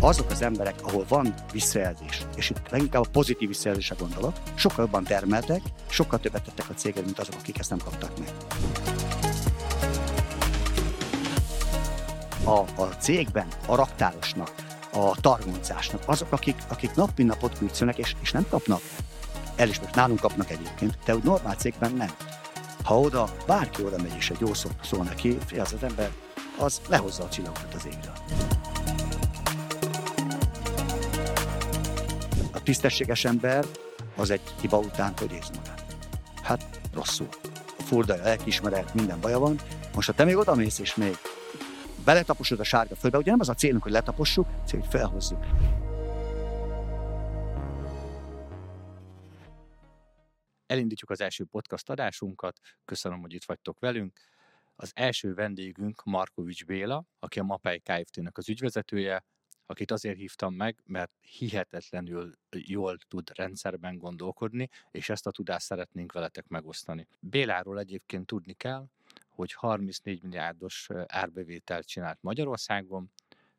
azok az emberek, ahol van visszajelzés, és itt leginkább a pozitív visszajelzésre gondolok, sokkal jobban termeltek, sokkal többet tettek a céged, mint azok, akik ezt nem kaptak meg. A, a cégben, a raktárosnak, a targoncásnak, azok, akik, akik nap mint napot küzdönek, és, és nem kapnak elismert, nálunk kapnak egyébként, de úgy normál cégben nem. Ha oda bárki oda megy és egy jó szó szól neki, az az ember, az lehozza a csillagokat az égről. A tisztességes ember az egy hiba után hogy érzi magát. Hát rosszul. A furdaja, lelkiismeret, minden baja van. Most ha te még oda mész és még beletaposod a sárga földbe, ugye nem az a célunk, hogy letapossuk, cél, hogy felhozzuk. Elindítjuk az első podcast adásunkat. Köszönöm, hogy itt vagytok velünk. Az első vendégünk Markovics Béla, aki a Mapei Kft-nek az ügyvezetője, akit azért hívtam meg, mert hihetetlenül jól tud rendszerben gondolkodni, és ezt a tudást szeretnénk veletek megosztani. Béláról egyébként tudni kell, hogy 34 milliárdos árbevételt csinált Magyarországon,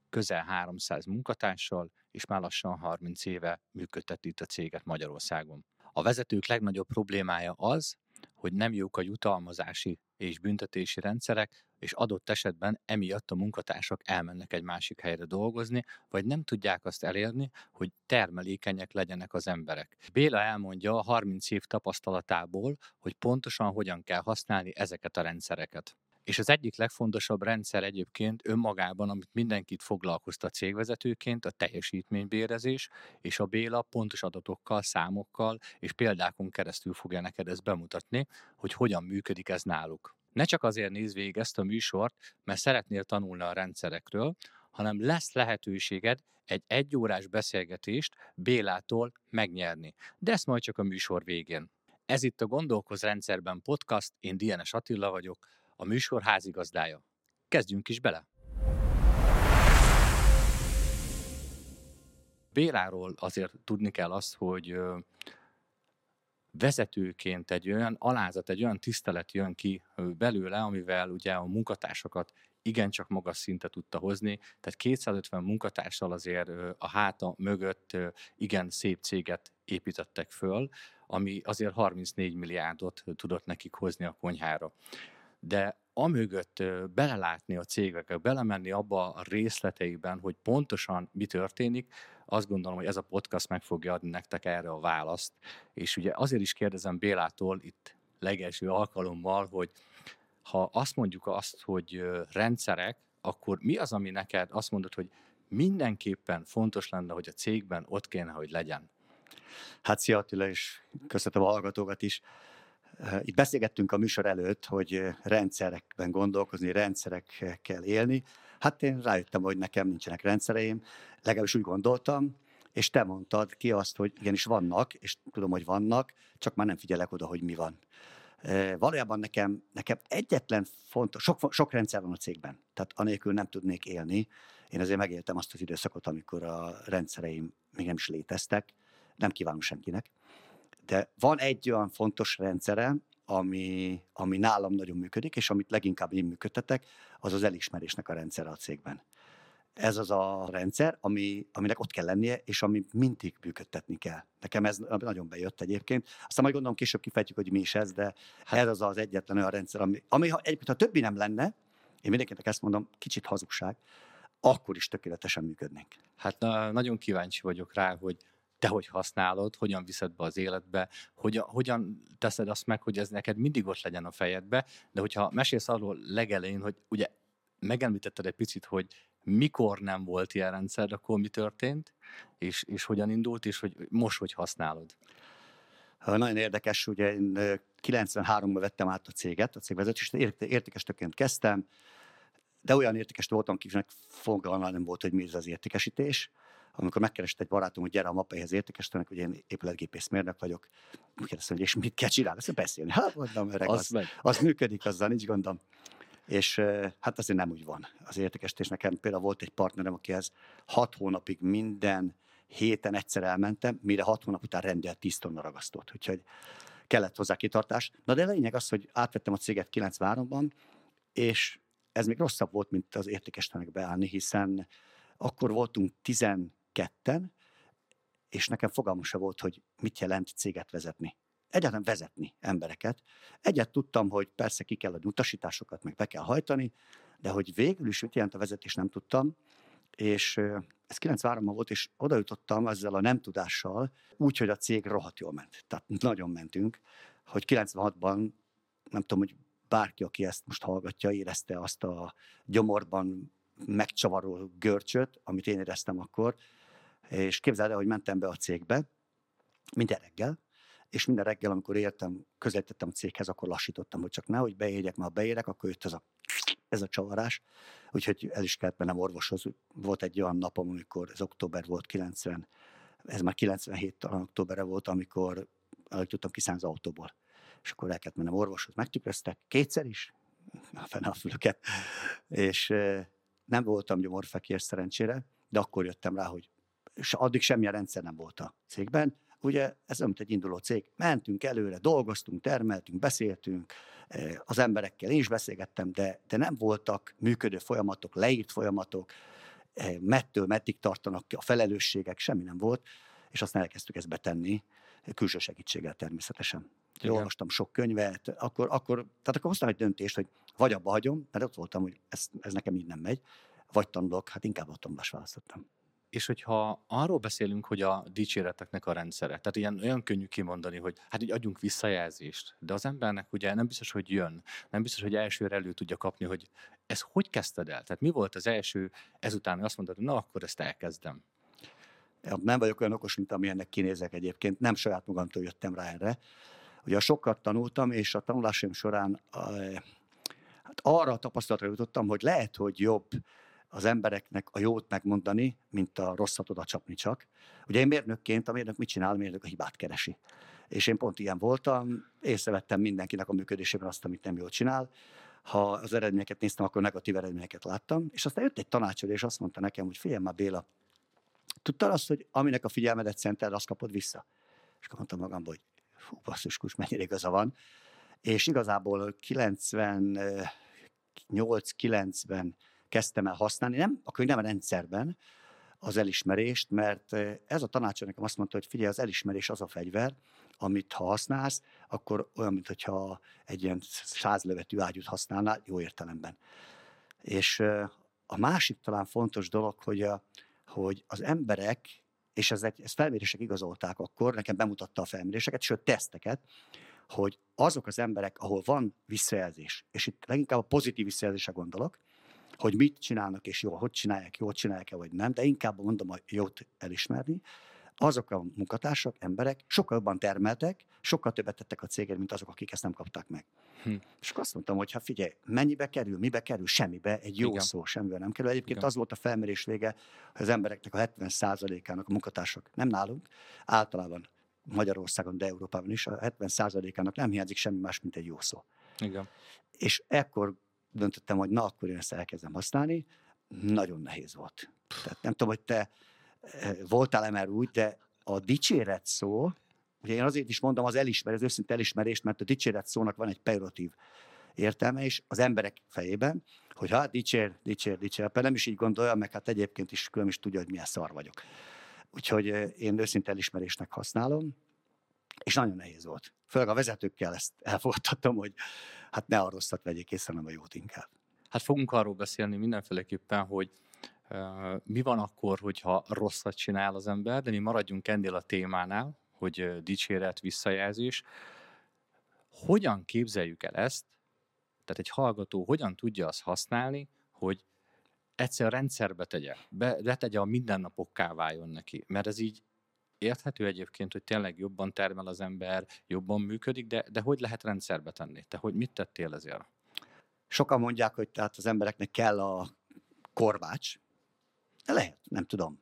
közel 300 munkatársal, és már lassan 30 éve működteti itt a céget Magyarországon. A vezetők legnagyobb problémája az, hogy nem jók a jutalmazási és büntetési rendszerek, és adott esetben emiatt a munkatársak elmennek egy másik helyre dolgozni, vagy nem tudják azt elérni, hogy termelékenyek legyenek az emberek. Béla elmondja a 30 év tapasztalatából, hogy pontosan hogyan kell használni ezeket a rendszereket. És az egyik legfontosabb rendszer egyébként önmagában, amit mindenkit foglalkoztat cégvezetőként, a teljesítménybérezés, és a Béla pontos adatokkal, számokkal és példákon keresztül fogja neked ezt bemutatni, hogy hogyan működik ez náluk. Ne csak azért nézd végig ezt a műsort, mert szeretnél tanulni a rendszerekről, hanem lesz lehetőséged egy egyórás beszélgetést Bélától megnyerni. De ezt majd csak a műsor végén. Ez itt a Gondolkoz rendszerben podcast, én Dienes Attila vagyok, a műsor házigazdája. Kezdjünk is bele! Béláról azért tudni kell azt, hogy vezetőként egy olyan alázat, egy olyan tisztelet jön ki belőle, amivel ugye a munkatársakat igencsak magas szinte tudta hozni, tehát 250 munkatársal azért a háta mögött igen szép céget építettek föl, ami azért 34 milliárdot tudott nekik hozni a konyhára de amögött belelátni a cégekbe, belemenni abba a részleteiben, hogy pontosan mi történik, azt gondolom, hogy ez a podcast meg fogja adni nektek erre a választ. És ugye azért is kérdezem Bélától itt legelső alkalommal, hogy ha azt mondjuk azt, hogy rendszerek, akkor mi az, ami neked azt mondod, hogy mindenképpen fontos lenne, hogy a cégben ott kéne, hogy legyen? Hát szia Attila, és köszönöm a hallgatókat is. Itt beszélgettünk a műsor előtt, hogy rendszerekben gondolkozni, rendszerekkel élni. Hát én rájöttem, hogy nekem nincsenek rendszereim, legalábbis úgy gondoltam, és te mondtad ki azt, hogy igenis vannak, és tudom, hogy vannak, csak már nem figyelek oda, hogy mi van. Valójában nekem, nekem egyetlen fontos, sok, sok rendszer van a cégben, tehát anélkül nem tudnék élni. Én azért megéltem azt az időszakot, amikor a rendszereim még nem is léteztek, nem kívánom senkinek. De van egy olyan fontos rendszerem, ami, ami nálam nagyon működik, és amit leginkább én működtetek, az az elismerésnek a rendszere a cégben. Ez az a rendszer, ami, aminek ott kell lennie, és ami mindig működtetni kell. Nekem ez nagyon bejött egyébként. Aztán majd gondolom később kifejtjük, hogy mi is ez, de hát. ez az az egyetlen olyan rendszer, ami, ami ha egyébként ha többi nem lenne, én mindenkinek ezt mondom, kicsit hazugság, akkor is tökéletesen működnénk. Hát na, nagyon kíváncsi vagyok rá, hogy te hogy használod, hogyan viszed be az életbe, hogyan, hogyan teszed azt meg, hogy ez neked mindig ott legyen a fejedbe, de hogyha mesélsz arról legelején, hogy ugye megemlítetted egy picit, hogy mikor nem volt ilyen rendszer, akkor mi történt, és, és hogyan indult, és hogy most hogy használod? Nagyon érdekes, ugye én 93-ban vettem át a céget, a cégvezetést, értékes töként kezdtem, de olyan értékes voltam, akinek fogalma nem volt, hogy mi ez az értékesítés amikor megkereste egy barátom, hogy gyere a mappaihez értékesítenek, hogy én épületgépészmérnök vagyok, kérdeztem, hogy és mit kell csinálni, azt beszélni. Hát mondom, öreg, az, az, az működik, azzal nincs gondom. És hát azért nem úgy van az értékesítés. Nekem például volt egy partnerem, akihez hat hónapig minden héten egyszer elmentem, mire hat hónap után rendelt 10 tonna ragasztott. Úgyhogy kellett hozzá kitartás. Na de a lényeg az, hogy átvettem a céget 93-ban, és ez még rosszabb volt, mint az értékesítenek beállni, hiszen akkor voltunk 12-en, és nekem fogalmam se volt, hogy mit jelent céget vezetni. Egyáltalán vezetni embereket. Egyet tudtam, hogy persze ki kell adni utasításokat, meg be kell hajtani, de hogy végül is mit jelent a vezetés, nem tudtam. És ez 93-ban volt, és oda jutottam ezzel a nem tudással, úgy, hogy a cég rohadt jól ment. Tehát nagyon mentünk, hogy 96-ban, nem tudom, hogy bárki, aki ezt most hallgatja, érezte azt a gyomorban megcsavaró görcsöt, amit én éreztem akkor, és képzeld el, hogy mentem be a cégbe minden reggel, és minden reggel, amikor értem, közelítettem a céghez, akkor lassítottam, hogy csak nehogy beérjek, mert ha beérek, akkor jött ez a, ez a csavarás. Úgyhogy el is kellett mennem orvoshoz. Volt egy olyan napom, amikor ez október volt 90, ez már 97 talán októberre volt, amikor alig tudtam kiszállni az autóból. És akkor el kellett mennem orvoshoz. Megtükröztek kétszer is, a fene a fülöket, és nem voltam gyomorfekér szerencsére, de akkor jöttem rá, hogy és addig semmilyen rendszer nem volt a cégben. Ugye ez nem egy induló cég. Mentünk előre, dolgoztunk, termeltünk, beszéltünk, az emberekkel én is beszélgettem, de, de nem voltak működő folyamatok, leírt folyamatok, mettől meddig tartanak ki a felelősségek, semmi nem volt, és aztán elkezdtük ezt betenni, külső segítséggel természetesen. Igen. Olvastam sok könyvet, akkor, akkor, tehát akkor hoztam egy döntést, hogy vagy abba hagyom, mert ott voltam, hogy ez, ez nekem így nem megy, vagy tanulok, hát inkább a tanulást választottam. És hogyha arról beszélünk, hogy a dicséreteknek a rendszere, tehát ilyen olyan könnyű kimondani, hogy hát így adjunk visszajelzést, de az embernek ugye nem biztos, hogy jön, nem biztos, hogy elsőre elő tudja kapni, hogy ez hogy kezdted el? Tehát mi volt az első ezután, hogy azt hogy na akkor ezt elkezdem? Nem vagyok olyan okos, mint amilyennek kinézek egyébként, nem saját magamtól jöttem rá erre. Ugye sokat tanultam, és a tanulásaim során hát arra a tapasztalatra jutottam, hogy lehet, hogy jobb az embereknek a jót megmondani, mint a rosszat oda csapni csak. Ugye én mérnökként, a mérnök mit csinál? A mérnök a hibát keresi. És én pont ilyen voltam, észrevettem mindenkinek a működésében azt, amit nem jól csinál. Ha az eredményeket néztem, akkor negatív eredményeket láttam. És aztán jött egy tanácsadó, és azt mondta nekem, hogy figyelj már Béla, tudtad azt, hogy aminek a figyelmedet szentel, azt kapod vissza? És akkor mondtam magamban, hogy fú, basszus, mennyire igaza van. És igazából 98-90 kezdtem el használni, nem a könyv, nem a rendszerben az elismerést, mert ez a tanácsa nekem azt mondta, hogy figyelj, az elismerés az a fegyver, amit ha használsz, akkor olyan, mintha egy ilyen százlövetű ágyút használnál, jó értelemben. És a másik talán fontos dolog, hogy, a, hogy az emberek, és ez ezt felmérések igazolták akkor, nekem bemutatta a felméréseket, sőt teszteket, hogy azok az emberek, ahol van visszajelzés, és itt leginkább a pozitív visszajelzésre gondolok, hogy mit csinálnak és jól, hogy csinálják, jól csinálják-e vagy nem, de inkább mondom a jót elismerni, azok a munkatársak, emberek sokkal jobban termeltek, sokkal többet tettek a cégért, mint azok, akik ezt nem kapták meg. Hm. És akkor azt mondtam, hogy ha figyelj, mennyibe kerül, mibe kerül, semmibe, egy jó Igen. szó, semmibe nem kerül. Egyébként Igen. az volt a felmérés vége, hogy az embereknek a 70%-ának a munkatársak, nem nálunk, általában Magyarországon, de Európában is, a 70%-ának nem hiányzik semmi más, mint egy jó szó. Igen. És ekkor döntöttem, hogy na, akkor én ezt elkezdem használni. Nagyon nehéz volt. Tehát nem tudom, hogy te eh, voltál-e már úgy, de a dicséret szó, ugye én azért is mondom az elismerés, az őszinte elismerést, mert a dicséret szónak van egy pejoratív értelme is az emberek fejében, hogy hát dicsér, dicsér, dicsér, Például nem is így gondolja, meg hát egyébként is külön is tudja, hogy milyen szar vagyok. Úgyhogy eh, én őszinte elismerésnek használom, és nagyon nehéz volt. Főleg a vezetőkkel ezt elfogadtam, hogy hát ne a rosszat vegyék észre, hanem a jót inkább. Hát fogunk arról beszélni mindenféleképpen, hogy mi van akkor, hogyha rosszat csinál az ember, de mi maradjunk ennél a témánál, hogy dicséret, visszajelzés. Hogyan képzeljük el ezt, tehát egy hallgató hogyan tudja azt használni, hogy egyszer rendszerbe tegye, be, tegye a mindennapokká váljon neki, mert ez így érthető egyébként, hogy tényleg jobban termel az ember, jobban működik, de, de hogy lehet rendszerbe tenni? Te hogy mit tettél ezért? Sokan mondják, hogy tehát az embereknek kell a korvács. De lehet, nem tudom.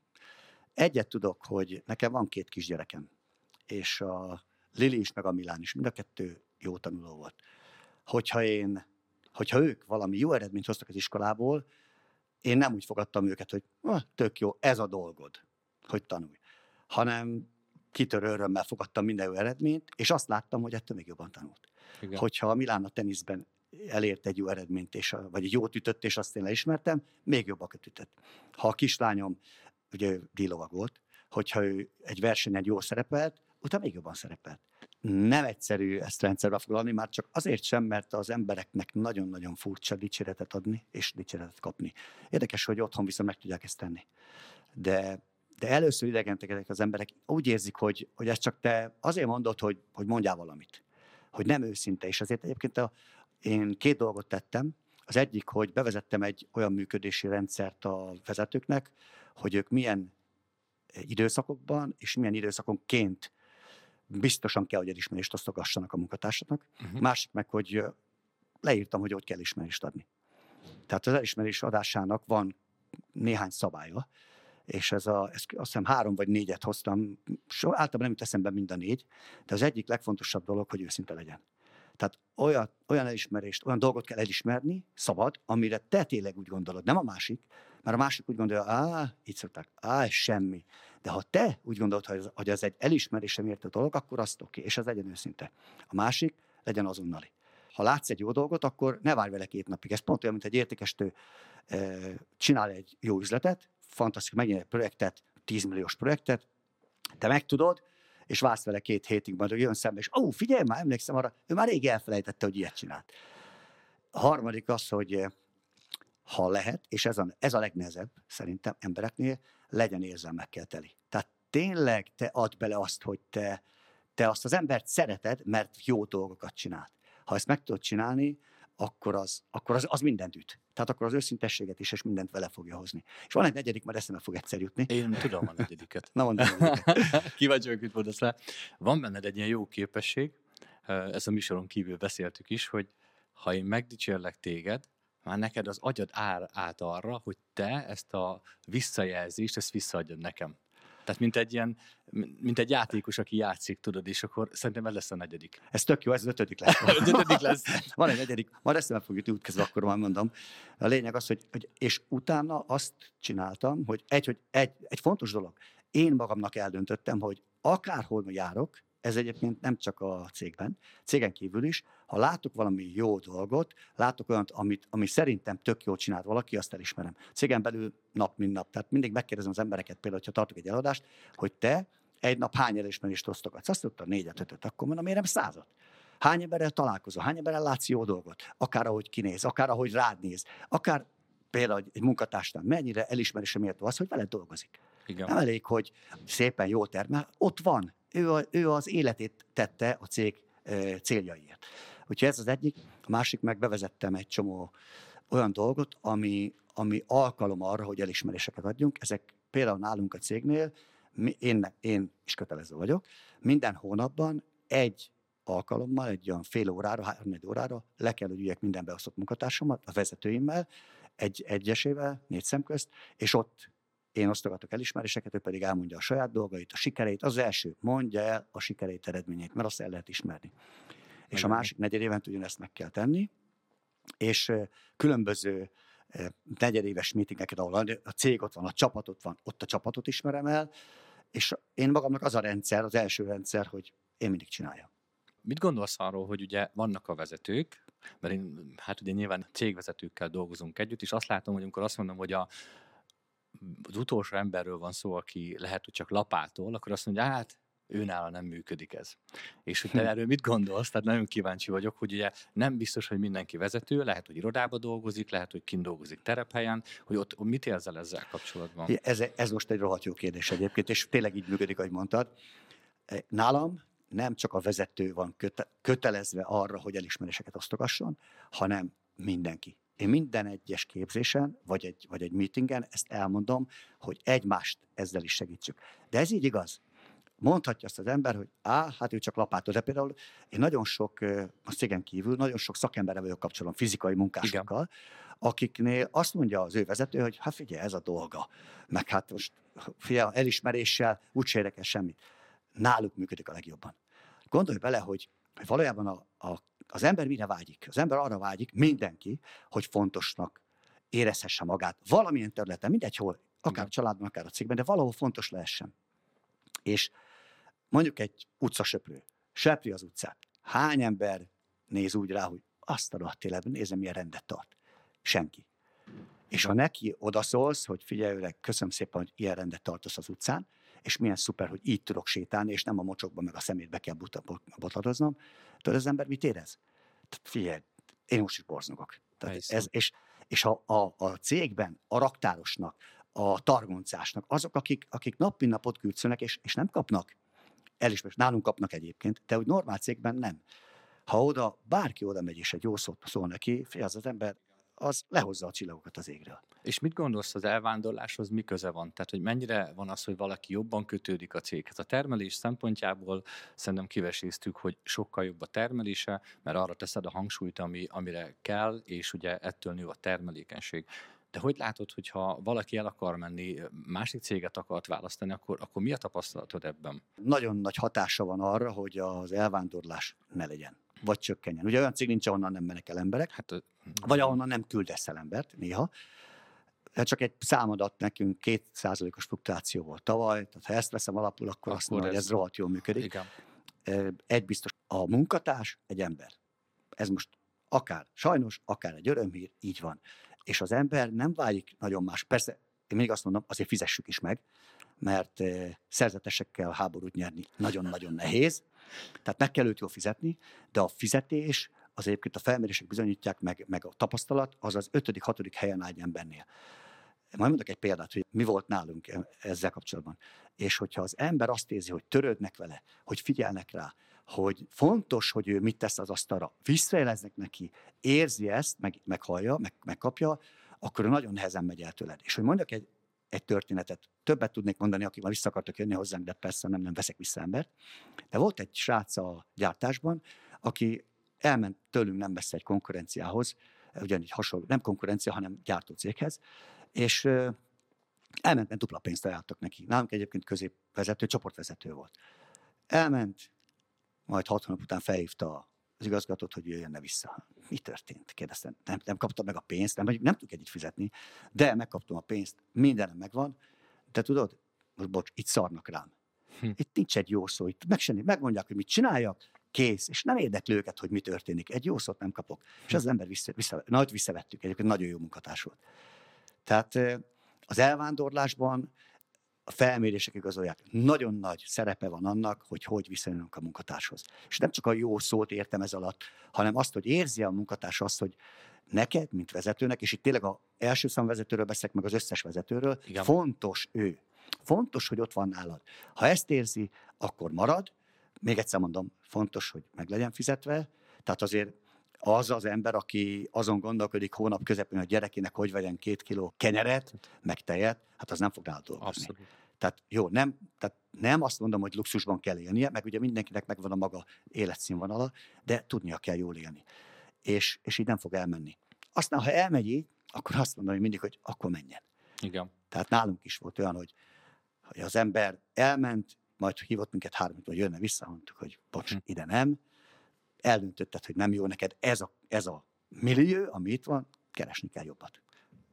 Egyet tudok, hogy nekem van két kisgyerekem, és a Lili is, meg a Milán is, mind a kettő jó tanuló volt. Hogyha én, hogyha ők valami jó eredményt hoztak az iskolából, én nem úgy fogadtam őket, hogy ah, tök jó, ez a dolgod, hogy tanulj hanem kitörő örömmel fogadtam minden jó eredményt, és azt láttam, hogy ettől még jobban tanult. Igen. Hogyha a Milán a teniszben elért egy jó eredményt, és vagy egy jót ütött, és azt én leismertem, még jobbakat ütött. Ha a kislányom, ugye dílovag volt, hogyha ő egy versenyen jól szerepelt, utána még jobban szerepelt. Nem egyszerű ezt rendszerbe foglalni, már csak azért sem, mert az embereknek nagyon-nagyon furcsa dicséretet adni és dicséretet kapni. Érdekes, hogy otthon viszont meg tudják ezt tenni. De, de először idegentekedek az emberek, úgy érzik, hogy, hogy ezt csak te azért mondod, hogy, hogy mondjál valamit. Hogy nem őszinte. És azért egyébként a, én két dolgot tettem. Az egyik, hogy bevezettem egy olyan működési rendszert a vezetőknek, hogy ők milyen időszakokban és milyen időszakonként biztosan kell, hogy elismerést osztogassanak a munkatársaknak. Uh-huh. Másik meg, hogy leírtam, hogy hogy kell elismerést adni. Tehát az elismerés adásának van néhány szabálya, és ez a, ez azt hiszem három vagy négyet hoztam, so, általában nem jut eszembe mind a négy, de az egyik legfontosabb dolog, hogy őszinte legyen. Tehát olyan, olyan elismerést, olyan dolgot kell elismerni, szabad, amire te tényleg úgy gondolod, nem a másik, mert a másik úgy gondolja, á, így szokták, á, semmi. De ha te úgy gondolod, hogy ez, hogy ez egy elismerésem érte dolog, akkor azt oké, és ez legyen őszinte. A másik legyen azonnali. Ha látsz egy jó dolgot, akkor ne várj vele két napig. Ez pont olyan, mint egy értékestő csinál egy jó üzletet, fantasztikus, megnyer egy projektet, 10 milliós projektet, te megtudod, és vársz vele két hétig, majd jön szembe, és ó, oh, figyelj már, emlékszem arra, ő már rég elfelejtette, hogy ilyet csinált. A harmadik az, hogy ha lehet, és ez a, ez a legnehezebb szerintem embereknél, legyen érzelmekkel teli. Tehát tényleg te add bele azt, hogy te, te azt az embert szereted, mert jó dolgokat csinált. Ha ezt meg tudod csinálni, akkor az, akkor az, az mindent üt. Tehát akkor az őszintességet is, és mindent vele fogja hozni. És van egy negyedik, mert eszembe fog egyszer jutni. Én tudom a negyediket. Na mondom. Kíváncsi vagyok, mit mondasz rá. Van benned egy ilyen jó képesség, ez a műsoron kívül beszéltük is, hogy ha én megdicsérlek téged, már neked az agyad ár át arra, hogy te ezt a visszajelzést, ezt visszaadjad nekem. Tehát mint egy ilyen, mint egy játékos, aki játszik, tudod, és akkor szerintem ez lesz a negyedik. Ez tök jó, ez az ötödik lesz. az ötödik lesz. Van egy negyedik, majd ezt nem fogjuk útkezdve, akkor majd mondom. A lényeg az, hogy, hogy, és utána azt csináltam, hogy egy, hogy egy, egy fontos dolog. Én magamnak eldöntöttem, hogy akárhol járok, ez egyébként nem csak a cégben, cégen kívül is, ha látok valami jó dolgot, látok olyat, amit, ami szerintem tök jól csinált valaki, azt elismerem. Cégen belül nap, mint nap. Tehát mindig megkérdezem az embereket, például, ha tartok egy eladást, hogy te egy nap hány elismerést osztogatsz? Azt tudta négyet, ötöt, akkor mondom, miért nem százat? Hány emberrel találkozol, hány emberrel látsz jó dolgot? Akár ahogy kinéz, akár ahogy rád néz, akár például egy munkatársnál mennyire elismerésre méltó az, hogy veled dolgozik. Igen. Nem elég, hogy szépen jól termel, ott van, ő, a, ő az életét tette a cég céljaiért. Úgyhogy ez az egyik. A másik meg bevezettem egy csomó olyan dolgot, ami, ami alkalom arra, hogy elismeréseket adjunk. Ezek például nálunk a cégnél, én, én is kötelező vagyok, minden hónapban egy alkalommal, egy olyan fél órára, három órára le kell, hogy üljek minden beosztott munkatársamat, a vezetőimmel, egy egyesével, négy szemközt, és ott én osztogatok elismeréseket, ő pedig elmondja a saját dolgait, a sikereit. Az első, mondja el a sikereit, eredményét, mert azt el lehet ismerni. Nagyon és a másik negyed évent ugyanezt meg kell tenni, és különböző negyedéves meetingeket, ahol a cég ott van, a csapat ott van, ott a csapatot ismerem el, és én magamnak az a rendszer, az első rendszer, hogy én mindig csináljam. Mit gondolsz arról, hogy ugye vannak a vezetők, mert én, hát ugye nyilván cégvezetőkkel dolgozunk együtt, és azt látom, hogy amikor azt mondom, hogy a, az utolsó emberről van szó, aki lehet, hogy csak lapától, akkor azt mondja, hát őnála nem működik ez. És hogy te hm. erről mit gondolsz? Tehát nagyon kíváncsi vagyok, hogy ugye nem biztos, hogy mindenki vezető, lehet, hogy irodába dolgozik, lehet, hogy kint dolgozik terephelyen, hogy ott mit érzel ezzel kapcsolatban? Ez, ez most egy rohadt jó kérdés egyébként, és tényleg így működik, ahogy mondtad. E, nálam nem csak a vezető van köte, kötelezve arra, hogy elismeréseket osztogasson, hanem mindenki. Én minden egyes képzésen, vagy egy, vagy egy meetingen ezt elmondom, hogy egymást ezzel is segítsük. De ez így igaz. Mondhatja azt az ember, hogy á, hát ő csak lapától. De például én nagyon sok, a cégen kívül, nagyon sok szakemberre vagyok kapcsolatban, fizikai munkásokkal, Igen. akiknél azt mondja az ő vezető, hogy hát figyelj, ez a dolga. Meg hát most figyelj, elismeréssel úgyse érdekel semmit. Náluk működik a legjobban. Gondolj bele, hogy valójában a, a az ember mire vágyik? Az ember arra vágyik, mindenki, hogy fontosnak érezhesse magát valamilyen területen, mindegy hol, akár Igen. a családban, akár a cégben, de valahol fontos lehessen. És mondjuk egy utcasöprő, söpri az utcát. Hány ember néz úgy rá, hogy azt a rohadt életben, nézem, milyen rendet tart. Senki. És ha neki odaszólsz, hogy figyelj, öreg, köszönöm szépen, hogy ilyen rendet tartasz az utcán, és milyen szuper, hogy így tudok sétálni, és nem a mocsokba meg a szemétbe kell botladoznom, tudod, az ember mit érez? Tehát figyelj, én most is borzongok. Tehát ez, és, és a, a, a cégben, a raktárosnak, a targoncásnak, azok, akik, akik nap mint napot küldszönek, és, és nem kapnak elismerés, nálunk kapnak egyébként, de úgy normál cégben nem. Ha oda, bárki oda megy, és egy jó szót szól neki, az az ember az lehozza a csillagokat az égről. És mit gondolsz az elvándorláshoz, mi köze van? Tehát, hogy mennyire van az, hogy valaki jobban kötődik a céghez? A termelés szempontjából szerintem kiveséztük, hogy sokkal jobb a termelése, mert arra teszed a hangsúlyt, ami, amire kell, és ugye ettől nő a termelékenység. De hogy látod, hogyha valaki el akar menni, másik céget akart választani, akkor, akkor mi a tapasztalatod ebben? Nagyon nagy hatása van arra, hogy az elvándorlás ne legyen vagy csökkenjen. Ugye olyan cég nincs, ahonnan nem mennek el emberek, hát, vagy ahonnan nem küldesz el embert néha. Hát csak egy számadat nekünk kétszázalékos fluktuáció volt tavaly, tehát ha ezt veszem alapul, akkor, akkor azt mondom, ez... hogy ez rohadt jól működik. Igen. Egy biztos, a munkatárs egy ember. Ez most akár sajnos, akár egy örömhír, így van. És az ember nem válik nagyon más. Persze, én még azt mondom, azért fizessük is meg, mert szerzetesekkel háborút nyerni nagyon-nagyon nehéz, tehát meg kell őt jól fizetni, de a fizetés az egyébként a felmérések bizonyítják, meg, meg a tapasztalat, az az ötödik, hatodik helyen áll egy embernél. Majd mondok egy példát, hogy mi volt nálunk e, ezzel kapcsolatban. És hogyha az ember azt érzi, hogy törődnek vele, hogy figyelnek rá, hogy fontos, hogy ő mit tesz az asztalra, visszajeleznek neki, érzi ezt, meg, meghallja, meg, megkapja, akkor nagyon nehezen megy el tőled. És hogy mondjak egy, egy történetet, többet tudnék mondani, akik már vissza akartak jönni hozzánk, de persze nem, nem veszek vissza embert. De volt egy srác a gyártásban, aki elment tőlünk nem messze egy konkurenciához, ugyanígy hasonló, nem konkurencia, hanem gyártócéghez, és elment, mert dupla pénzt ajánlottak neki. Nálunk egyébként középvezető, csoportvezető volt. Elment, majd hat hónap után felhívta az igazgatót, hogy jöjjön vissza. Mi történt? Kérdeztem. Nem, nem kaptam meg a pénzt, nem, nem tudjuk együtt fizetni, de megkaptam a pénzt, mindenem megvan, de tudod, most bocs, itt szarnak rám. Hm. Itt nincs egy jó szó, itt meg sem, megmondják, hogy mit csináljak, kész, és nem érdekli őket, hogy mi történik. Egy jó szót nem kapok. És az ember vissza, vissza, nagy visszavettük, egyébként nagyon jó munkatárs volt. Tehát az elvándorlásban a felmérések igazolják, nagyon nagy szerepe van annak, hogy hogy viszonyulunk a munkatárshoz. És nem csak a jó szót értem ez alatt, hanem azt, hogy érzi a munkatárs azt, hogy neked, mint vezetőnek, és itt tényleg az első szám vezetőről beszélek, meg az összes vezetőről, Igen. fontos ő. Fontos, hogy ott van nálad. Ha ezt érzi, akkor marad. Még egyszer mondom, fontos, hogy meg legyen fizetve. Tehát azért az az ember, aki azon gondolkodik hónap közepén, hogy a gyerekének hogy vegyen két kiló kenyeret, meg tejet, hát az nem fog nálad dolgozni. Abszolút. Tehát jó, nem, tehát nem azt mondom, hogy luxusban kell élnie, meg ugye mindenkinek megvan a maga életszínvonala, de tudnia kell jól élni. És, és így nem fog elmenni. Aztán, ha elmegy így, akkor azt mondom hogy mindig, hogy akkor menjen. Igen. Tehát nálunk is volt olyan, hogy, hogy az ember elment, majd hívott minket három, hogy jönne vissza, mondtuk, hogy bocs, hm. ide nem. Eldöntötted, hogy nem jó neked ez a, ez a millió, ami itt van, keresni kell jobbat.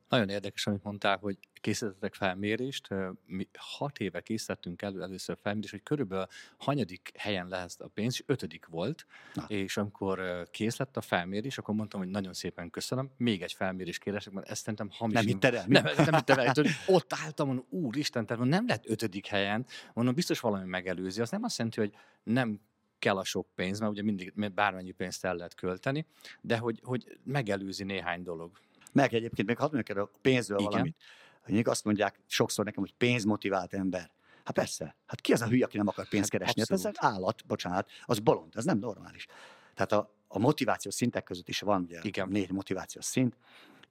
Nagyon érdekes, amit mondtál, hogy készítettek felmérést. Mi hat éve készítettünk elő először felmérést, hogy körülbelül hanyadik helyen lehet a pénz, és ötödik volt. Na. És amikor kész lett a felmérés, akkor mondtam, hogy nagyon szépen köszönöm. Még egy felmérés kéresek, mert ezt szerintem hamis. Nem hitted el? Nem, nem hittem el. Ott álltam, mondom, úristen, tehát nem lett ötödik helyen. Mondom, biztos valami megelőzi. Az nem azt jelenti, hogy nem kell a sok pénz, mert ugye mindig bármennyi pénzt el lehet költeni, de hogy, hogy megelőzi néhány dolog. Meg egyébként még hadd mondjak a pénzről Igen. valamit. Hogy azt mondják sokszor nekem, hogy pénzmotivált ember. Hát persze. Hát ki az a hülye, aki nem akar pénzt hát keresni? Hát ez állat, bocsánat, az bolond, ez nem normális. Tehát a, a motivációs szintek között is van ugye Igen. négy motivációs szint.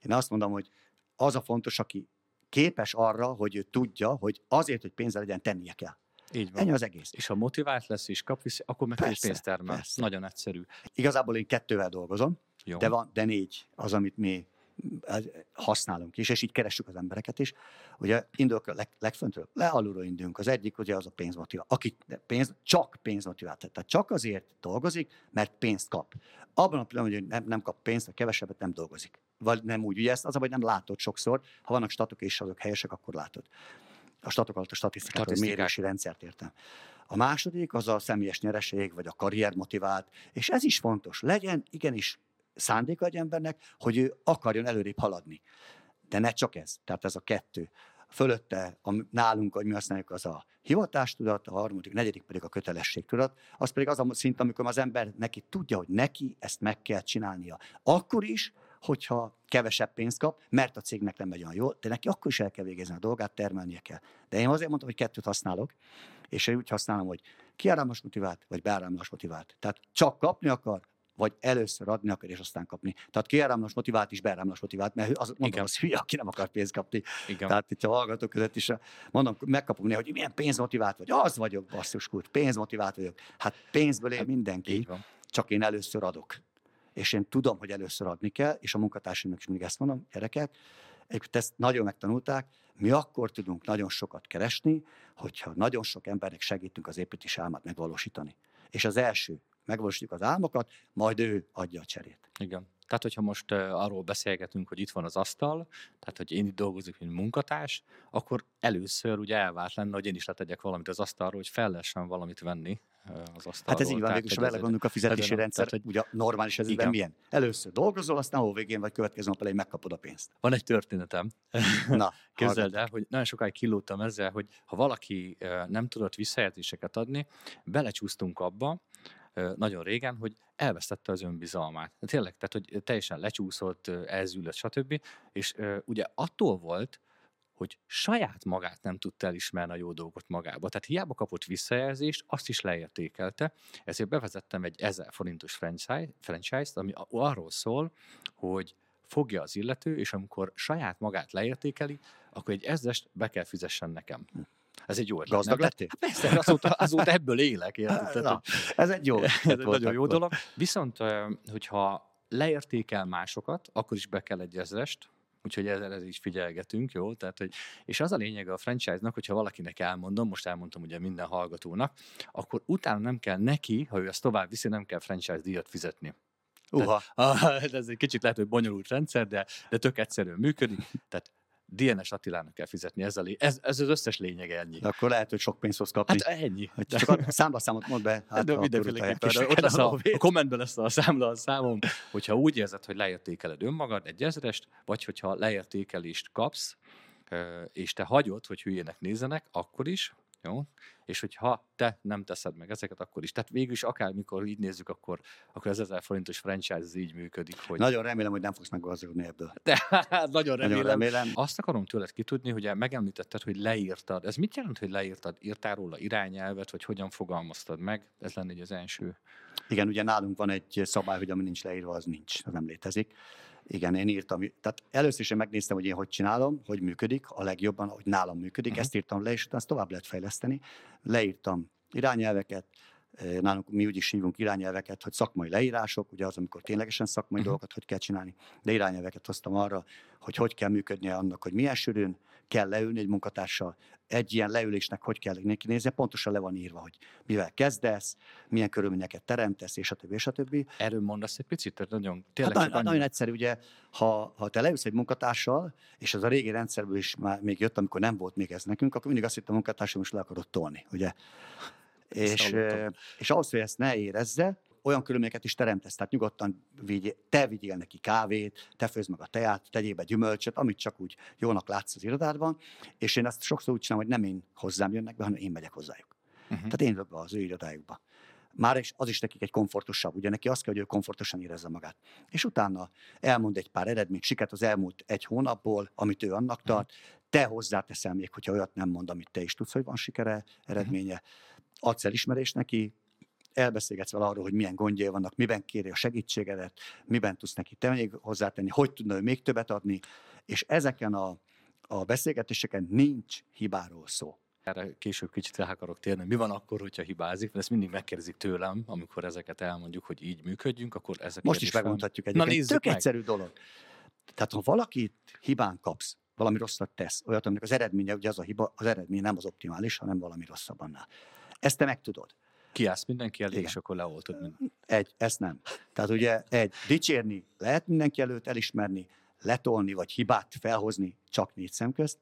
Én azt mondom, hogy az a fontos, aki képes arra, hogy ő tudja, hogy azért, hogy pénze legyen, tennie kell. Így van. Ennyi az egész. És ha motivált lesz és kap vissza, akkor meg persze, pénzt termel. Persze. Nagyon egyszerű. Igazából én kettővel dolgozom, Jó. De, van, de négy az, amit mi használunk is, és így keressük az embereket is. Ugye indulok a leg, legföntről, le alulról indulunk. Az egyik ugye az a pénzmotivál. Aki pénz, csak pénzmotivált, tehát csak azért dolgozik, mert pénzt kap. Abban a pillanatban, hogy nem, nem kap pénzt, vagy kevesebbet nem dolgozik. Vagy nem úgy, ugye ezt az, hogy nem látod sokszor, ha vannak statok és azok helyesek, akkor látod. A statok alatt a statisztikát, a mérési rendszert értem. A második az a személyes nyereség, vagy a karrier motivált, és ez is fontos. Legyen igenis szándéka egy embernek, hogy ő akarjon előrébb haladni. De ne csak ez, tehát ez a kettő. Fölötte a, nálunk, hogy mi használjuk, az a hivatástudat, a harmadik, a negyedik pedig a kötelességtudat, az pedig az a szint, amikor az ember neki tudja, hogy neki ezt meg kell csinálnia. Akkor is, hogyha kevesebb pénzt kap, mert a cégnek nem megy olyan jól, de neki akkor is el kell végezni a dolgát, termelnie kell. De én azért mondtam, hogy kettőt használok, és én úgy használom, hogy kiáramlás motivált, vagy beáramlás motivált. Tehát csak kapni akar, vagy először adni akar, és aztán kapni. Tehát kiáramlás motivált is beáramlás motivált, mert az, mondom, az hülye, aki nem akar pénzt kapni. Igen. Tehát itt a hallgatók között is mondom, megkapom néha, hogy milyen pénzmotivált vagy. Az vagyok, basszus kút, pénzmotivált vagyok. Hát pénzből él hát, mindenki, csak én először adok. És én tudom, hogy először adni kell, és a munkatársaimnak is mindig ezt mondom, gyerekek, Egyébként ezt nagyon megtanulták, mi akkor tudunk nagyon sokat keresni, hogyha nagyon sok embernek segítünk az építési álmát megvalósítani. És az első, megvalósítjuk az álmokat, majd ő adja a cserét. Igen. Tehát, hogyha most arról beszélgetünk, hogy itt van az asztal, tehát, hogy én itt dolgozok, mint munkatárs, akkor először ugye elvárt lenne, hogy én is letegyek valamit az asztalról, hogy fel lehessen valamit venni az asztalról. Hát ez így van, végül is, belegondolunk a fizetési tehát, rendszer, tehát, hogy ugye normális ez milyen? Először dolgozol, aztán hol végén vagy következő nap elején megkapod a pénzt. Van egy történetem. Na, Képzeld el, hogy nagyon sokáig kilódtam ezzel, hogy ha valaki nem tudott visszajelzéseket adni, belecsúsztunk abba, nagyon régen, hogy elvesztette az önbizalmát. Tényleg, tehát, hogy teljesen lecsúszott, elzűlött, stb. És ugye attól volt, hogy saját magát nem tudta elismerni a jó dolgot magába. Tehát hiába kapott visszajelzést, azt is leértékelte, ezért bevezettem egy 1000 forintos franchise-t, ami arról szól, hogy fogja az illető, és amikor saját magát leértékeli, akkor egy ezest be kell fizessen nekem. Hm. Ez egy jó ötlet. Gazdag lettél? Hát persze, azóta, azóta ebből élek. Érted? Na, ez egy jó Ez egy nagyon jó dolog. Viszont, hogyha leértékel másokat, akkor is be kell egy ezrest, úgyhogy ezzel ez is figyelgetünk, jó? Tehát, hogy, és az a lényeg a franchise-nak, hogyha valakinek elmondom, most elmondtam ugye minden hallgatónak, akkor utána nem kell neki, ha ő ezt tovább viszi, nem kell franchise díjat fizetni. Uha. Tehát, ez egy kicsit lehet, hogy bonyolult rendszer, de, de tök egyszerűen működik. Tehát DNS Attilának kell fizetni, ez, a lé... ez, ez az összes lényege ennyi. De akkor lehet, hogy sok pénzt hoz kapni. Hát ennyi. Hogy csak a számlaszámot mond be. Hát de mindenféleképpen. Ott lesz a, a kommentben lesz a számla a számom, hogyha úgy érzed, hogy leértékeled önmagad egy ezerest, vagy hogyha leértékelést kapsz, és te hagyod, hogy hülyének nézzenek, akkor is, jó? És hogyha te nem teszed meg ezeket, akkor is. Tehát végül is akármikor így nézzük, akkor, akkor az 1000 forintos franchise így működik. Hogy... Nagyon remélem, hogy nem fogsz meggazdagodni ebből. De, nagyon remélem. Nagyon remélem. Azt akarom tőled kitudni, hogy megemlítetted, hogy leírtad. Ez mit jelent, hogy leírtad? Írtál róla irányelvet, vagy hogyan fogalmaztad meg? Ez lenne egy az első. Igen, ugye nálunk van egy szabály, hogy ami nincs leírva, az nincs, az nem létezik. Igen, én írtam. Tehát először is én megnéztem, hogy én hogy csinálom, hogy működik, a legjobban, hogy nálam működik. Uh-huh. Ezt írtam le, és utána ezt tovább lehet fejleszteni. Leírtam irányelveket, nálunk mi úgy is hívunk irányelveket, hogy szakmai leírások, ugye az, amikor ténylegesen szakmai uh-huh. dolgokat hogy kell csinálni, de irányelveket hoztam arra, hogy hogy kell működnie annak, hogy milyen sűrűn kell leülni egy munkatársal, egy ilyen leülésnek hogy kell neki nézni, pontosan le van írva, hogy mivel kezdesz, milyen körülményeket teremtesz, és a többi, és a többi. Erről mondasz egy picit? Tehát nagyon, tényleg hát, nagyon, nagyon egyszerű, ugye, ha, ha te leülsz egy munkatársal, és az a régi rendszerből is már még jött, amikor nem volt még ez nekünk, akkor mindig azt hittem a munkatársam is le akarod tolni, ugye. És, és ahhoz, hogy ezt ne érezze, olyan körülményeket is teremtesz, tehát nyugodtan vigy, te vigyél neki kávét, te főzd meg a teát, tegyél be gyümölcsöt, amit csak úgy jónak látsz az irodádban, és én ezt sokszor úgy csinálom, hogy nem én hozzám jönnek be, hanem én megyek hozzájuk. Uh-huh. Tehát én jövök be az ő irodájukba. Már is, az is nekik egy komfortosabb, ugye neki azt kell, hogy ő komfortosan érezze magát. És utána elmond egy pár eredményt, sikert az elmúlt egy hónapból, amit ő annak mhm. tart, uh-huh. te hozzáteszel még, hogyha olyat nem mond, amit te is tudsz, hogy van sikere, eredménye, uh-huh. Adsz elismerést neki, elbeszélgetsz vele arról, hogy milyen gondjai vannak, miben kéri a segítségedet, miben tudsz neki te még hozzátenni, hogy tudna ő még többet adni, és ezeken a, a beszélgetéseken nincs hibáról szó. Erre később kicsit rá akarok térni. Mi van akkor, hogyha hibázik? Mert ezt mindig megkérdezik tőlem, amikor ezeket elmondjuk, hogy így működjünk, akkor ezek Most is megmondhatjuk egyébként. Na, Tök meg. egyszerű dolog. Tehát ha valakit hibán kapsz, valami rosszat tesz, olyat, aminek az eredménye, ugye az a hiba, az eredmény nem az optimális, hanem valami rosszabb annál. Ezt te meg tudod. Kiállsz mindenki elé, és akkor leoltod mindent. Egy, ezt nem. Tehát ugye egy, dicsérni lehet mindenki előtt, elismerni, letolni, vagy hibát felhozni csak négy szem közt,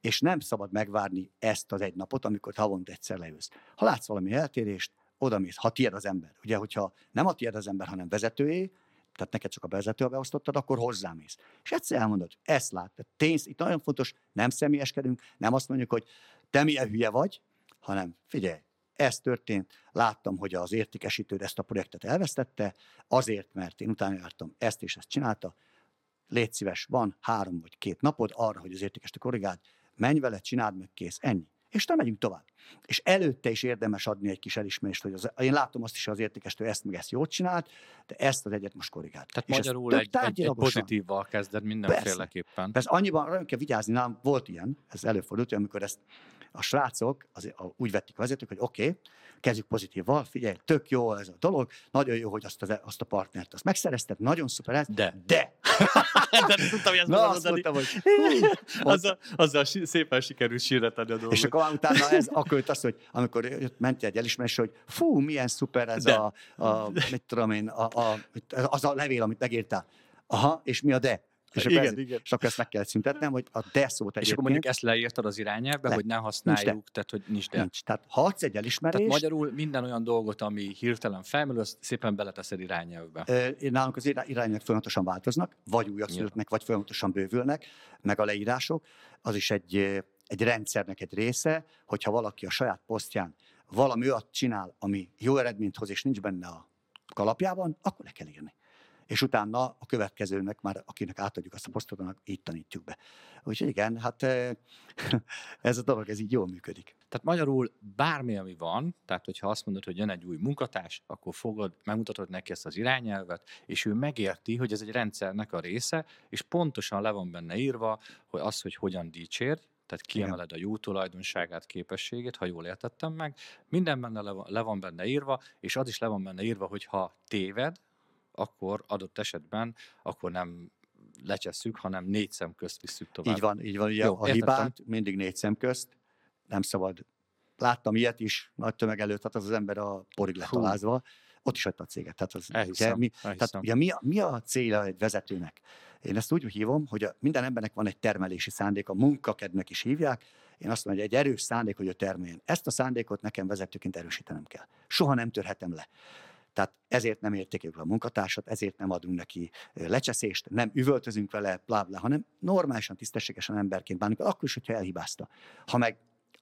és nem szabad megvárni ezt az egy napot, amikor havonta egyszer leülsz. Ha látsz valami eltérést, oda mész, ha tiéd az ember. Ugye, hogyha nem a tiéd az ember, hanem vezetőé, tehát neked csak a bevezetőbe beosztottad, akkor hozzámész. És egyszer elmondod, ezt lát. Tény, itt nagyon fontos, nem személyeskedünk, nem azt mondjuk, hogy te milyen hülye vagy, hanem figyelj, ez történt, láttam, hogy az értékesítőd ezt a projektet elvesztette, azért, mert én utána jártam, ezt és ezt csinálta, légy szíves, van három vagy két napod arra, hogy az értékesítő korrigáld, menj vele, csináld meg, kész, ennyi. És nem megyünk tovább. És előtte is érdemes adni egy kis elismerést, hogy az, én látom azt is, hogy az értékesítő ezt meg ezt jót csinált, de ezt az egyet most korrigált. Tehát és magyarul egy, egy, egy pozitívval kezded mindenféleképpen. Persze, persze annyiban nagyon kell vigyázni, nem volt ilyen, ez előfordult, amikor ezt a srácok az, a, úgy vették a vezetők, hogy oké, okay, kezdjük pozitívval, figyelj, tök jó ez a dolog, nagyon jó, hogy azt, az, azt a partnert azt megszerezted, nagyon szuper ez, de. De. de tudtam, hogy ezt Na, azt mondtam, hogy azzal, azzal szépen sikerült sírre tenni a dolgot. És akkor utána ez, akkor jött az, hogy amikor jött, ment egy elismerés, hogy fú, milyen szuper ez a, a, mit tudom én, a, a, az a levél, amit megírtál. Aha, és mi a de? És igen, ez, igen. és akkor ezt meg kellett szüntetnem, hogy a de szót És egyébként akkor mondjuk ezt leírtad az irányelvbe, Le. hogy ne használjuk, tehát hogy nincs de. nincs. Tehát ha adsz egy elismerést, Tehát magyarul minden olyan dolgot, ami hirtelen felmerül, azt szépen beleteszed irányelvbe. Ö, Nálunk az irá- irányok folyamatosan változnak, vagy újak születnek, vagy folyamatosan bővülnek, meg a leírások. Az is egy, egy rendszernek egy része, hogyha valaki a saját posztján valami olyat csinál, ami jó eredményt hoz, és nincs benne a kalapjában, akkor le kell írni. És utána a következőnek már, akinek átadjuk azt a posztot, annak így tanítjuk be. Úgyhogy igen, hát ez a dolog, ez így jól működik. Tehát magyarul bármi, ami van, tehát hogyha azt mondod, hogy jön egy új munkatárs, akkor fogod, megmutatod neki ezt az irányelvet, és ő megérti, hogy ez egy rendszernek a része, és pontosan le van benne írva, hogy az, hogy hogyan dicsérj, tehát kiemeled a jó tulajdonságát, képességét, ha jól értettem meg, minden benne le van benne írva, és az is le van benne írva, hogy ha téved, akkor adott esetben, akkor nem lecsesszük, hanem négy szem közt visszük tovább. Így van, így van. Ugye Jó, a értettem. hibát mindig négy szem közt, nem szabad. Láttam ilyet is, nagy tömeg előtt, tehát az, az ember a porig lett Hú. alázva, ott is hagyta a céget. Tehát, az, Elhiszem, ugye, mi, elhiszem. tehát ugye mi, a, mi a célja egy vezetőnek? Én ezt úgy hívom, hogy a, minden embernek van egy termelési szándék, a munkakednek is hívják. Én azt mondom, hogy egy erős szándék, hogy ő termeljen. Ezt a szándékot nekem vezetőként erősítenem kell. Soha nem törhetem le. Tehát ezért nem értékeljük a munkatársat, ezért nem adunk neki lecseszést, nem üvöltözünk vele, blá, blá, hanem normálisan, tisztességesen emberként bánunk, akkor is, hogyha elhibázta. Ha meg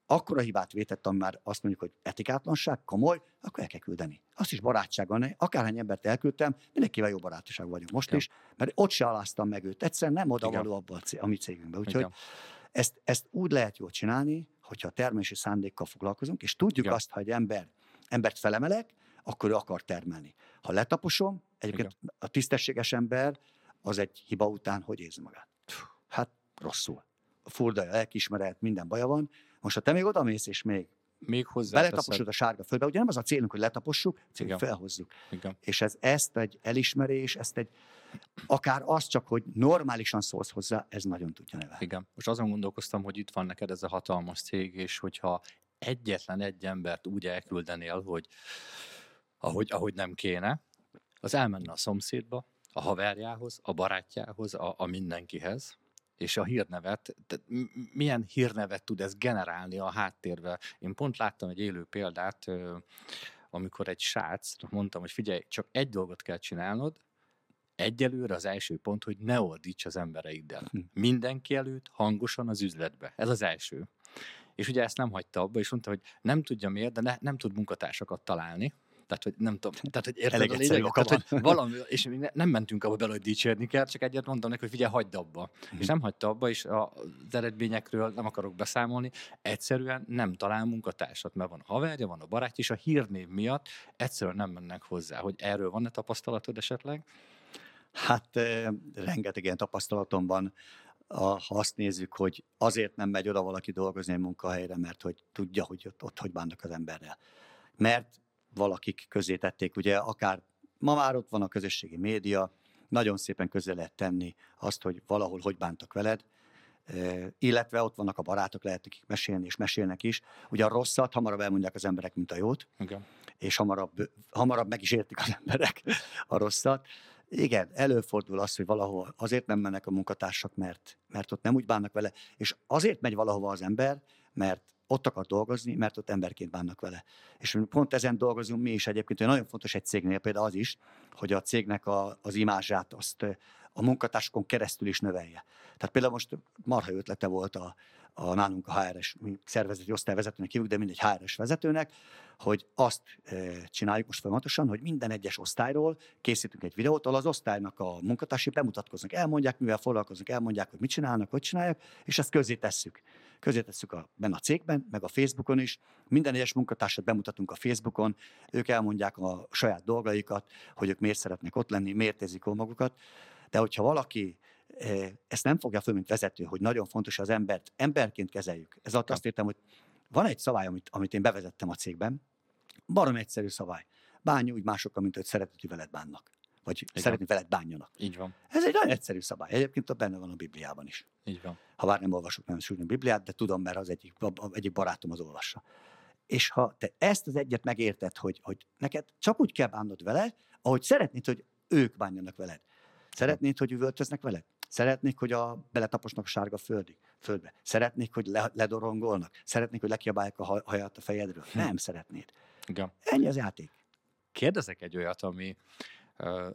akkora hibát vétett, ami már azt mondjuk, hogy etikátlanság, komoly, akkor el kell küldeni. Azt is barátsággal, ne, akárhány embert elküldtem, mindenkivel jó barátság vagyunk most Igen. is, mert ott se aláztam meg őt. Egyszerűen nem odavaló abba a, mi cégünkbe. Úgyhogy Igen. ezt, ezt úgy lehet jól csinálni, hogyha a termelési szándékkal foglalkozunk, és tudjuk Igen. azt, ha egy ember, embert felemelek, akkor ő akar termelni. Ha letaposom, egyébként a tisztességes ember az egy hiba után hogy érzi magát? Hát rosszul. Furdaja, lelkiismeret, minden baja van. Most ha te még odamész, és még Még hozzá beletaposod a sárga földbe, ugye nem az a célunk, hogy letapossuk, célunk, Igen. felhozzuk. Igen. És ez, ezt egy elismerés, ezt egy, akár az csak, hogy normálisan szólsz hozzá, ez nagyon tudja nevelni. Igen. Most azon gondolkoztam, hogy itt van neked ez a hatalmas cég, és hogyha egyetlen egy embert úgy elküldenél, hogy ahogy, ahogy nem kéne, az elmenne a szomszédba, a haverjához, a barátjához, a, a mindenkihez, és a hírnevet, tehát milyen hírnevet tud ez generálni a háttérbe. Én pont láttam egy élő példát, amikor egy srác, mondtam, hogy figyelj, csak egy dolgot kell csinálnod, egyelőre az első pont, hogy ne ordíts az embereiddel. Hm. Mindenki előtt, hangosan az üzletbe. Ez az első. És ugye ezt nem hagyta abba, és mondta, hogy nem tudja miért, de ne, nem tud munkatársakat találni. Tehát, hogy nem tudom, tehát, hogy érted Elég a oka Tehát, hogy valami, és még ne- nem mentünk abba bele, hogy dicsérni kell, csak egyet mondtam neki, hogy figyelj, hagyd abba. Mhm. És nem hagyta abba, és az eredményekről nem akarok beszámolni, egyszerűen nem talál munkatársat, mert van a haverja, van a barátja, és a hírnév miatt egyszerűen nem mennek hozzá. Hogy erről van-e tapasztalatod esetleg? Hát eh, rengeteg ilyen tapasztalatom van, a, ha azt nézzük, hogy azért nem megy oda valaki dolgozni egy munkahelyre, mert hogy tudja, hogy ott, ott hogy bánnak az emberrel. Mert valakik közé tették, ugye akár ma már ott van a közösségi média, nagyon szépen közé lehet tenni azt, hogy valahol hogy bántak veled, illetve ott vannak a barátok, lehet nekik mesélni, és mesélnek is. Ugye a rosszat hamarabb elmondják az emberek, mint a jót Igen. és hamarabb, hamarabb meg is értik az emberek a rosszat. Igen, előfordul az, hogy valahol azért nem mennek a munkatársak, mert, mert ott nem úgy bánnak vele, és azért megy valahova az ember, mert ott akar dolgozni, mert ott emberként bánnak vele. És pont ezen dolgozunk mi is egyébként, hogy nagyon fontos egy cégnél például az is, hogy a cégnek a, az imázsát azt a munkatársakon keresztül is növelje. Tehát például most marha ötlete volt a, a nálunk a HRS szervezeti osztályvezetőnek hívjuk, de mindegy HRS vezetőnek, hogy azt csináljuk most folyamatosan, hogy minden egyes osztályról készítünk egy videót, ahol az osztálynak a munkatársai bemutatkoznak, elmondják, mivel foglalkoznak, elmondják, hogy mit csinálnak, hogy csinálják, és ezt közé tesszük. Közé tesszük a, benne a cégben, meg a Facebookon is. Minden egyes munkatársat bemutatunk a Facebookon, ők elmondják a saját dolgaikat, hogy ők miért szeretnek ott lenni, miért érzik magukat. De hogyha valaki ezt nem fogja föl, mint vezető, hogy nagyon fontos, az embert emberként kezeljük. Ez alatt azt értem, hogy van egy szabály, amit, amit én bevezettem a cégben, barom egyszerű szabály. Bánj úgy másokkal, mint hogy szeretett, hogy veled bánnak. Vagy Igen. szeretni veled bánjanak. Így van. Ez egy nagyon egyszerű szabály. Egyébként ott benne van a Bibliában is. Így van. Ha bár nem olvasok nagyon sűrűn Bibliát, de tudom, mert az egyik, egyik barátom az olvassa. És ha te ezt az egyet megérted, hogy, hogy neked csak úgy kell bánnod vele, ahogy szeretnéd, hogy ők bánjanak veled. Szeretnéd, hogy üvöltöznek veled? Szeretnék, hogy a beletaposnak a sárga földig, földbe. Szeretnék, hogy le, ledorongolnak. Szeretnék, hogy lekiabálják a hajat a fejedről. Hm. Nem szeretnéd. Igen. Ennyi az játék. Kérdezek egy olyat, ami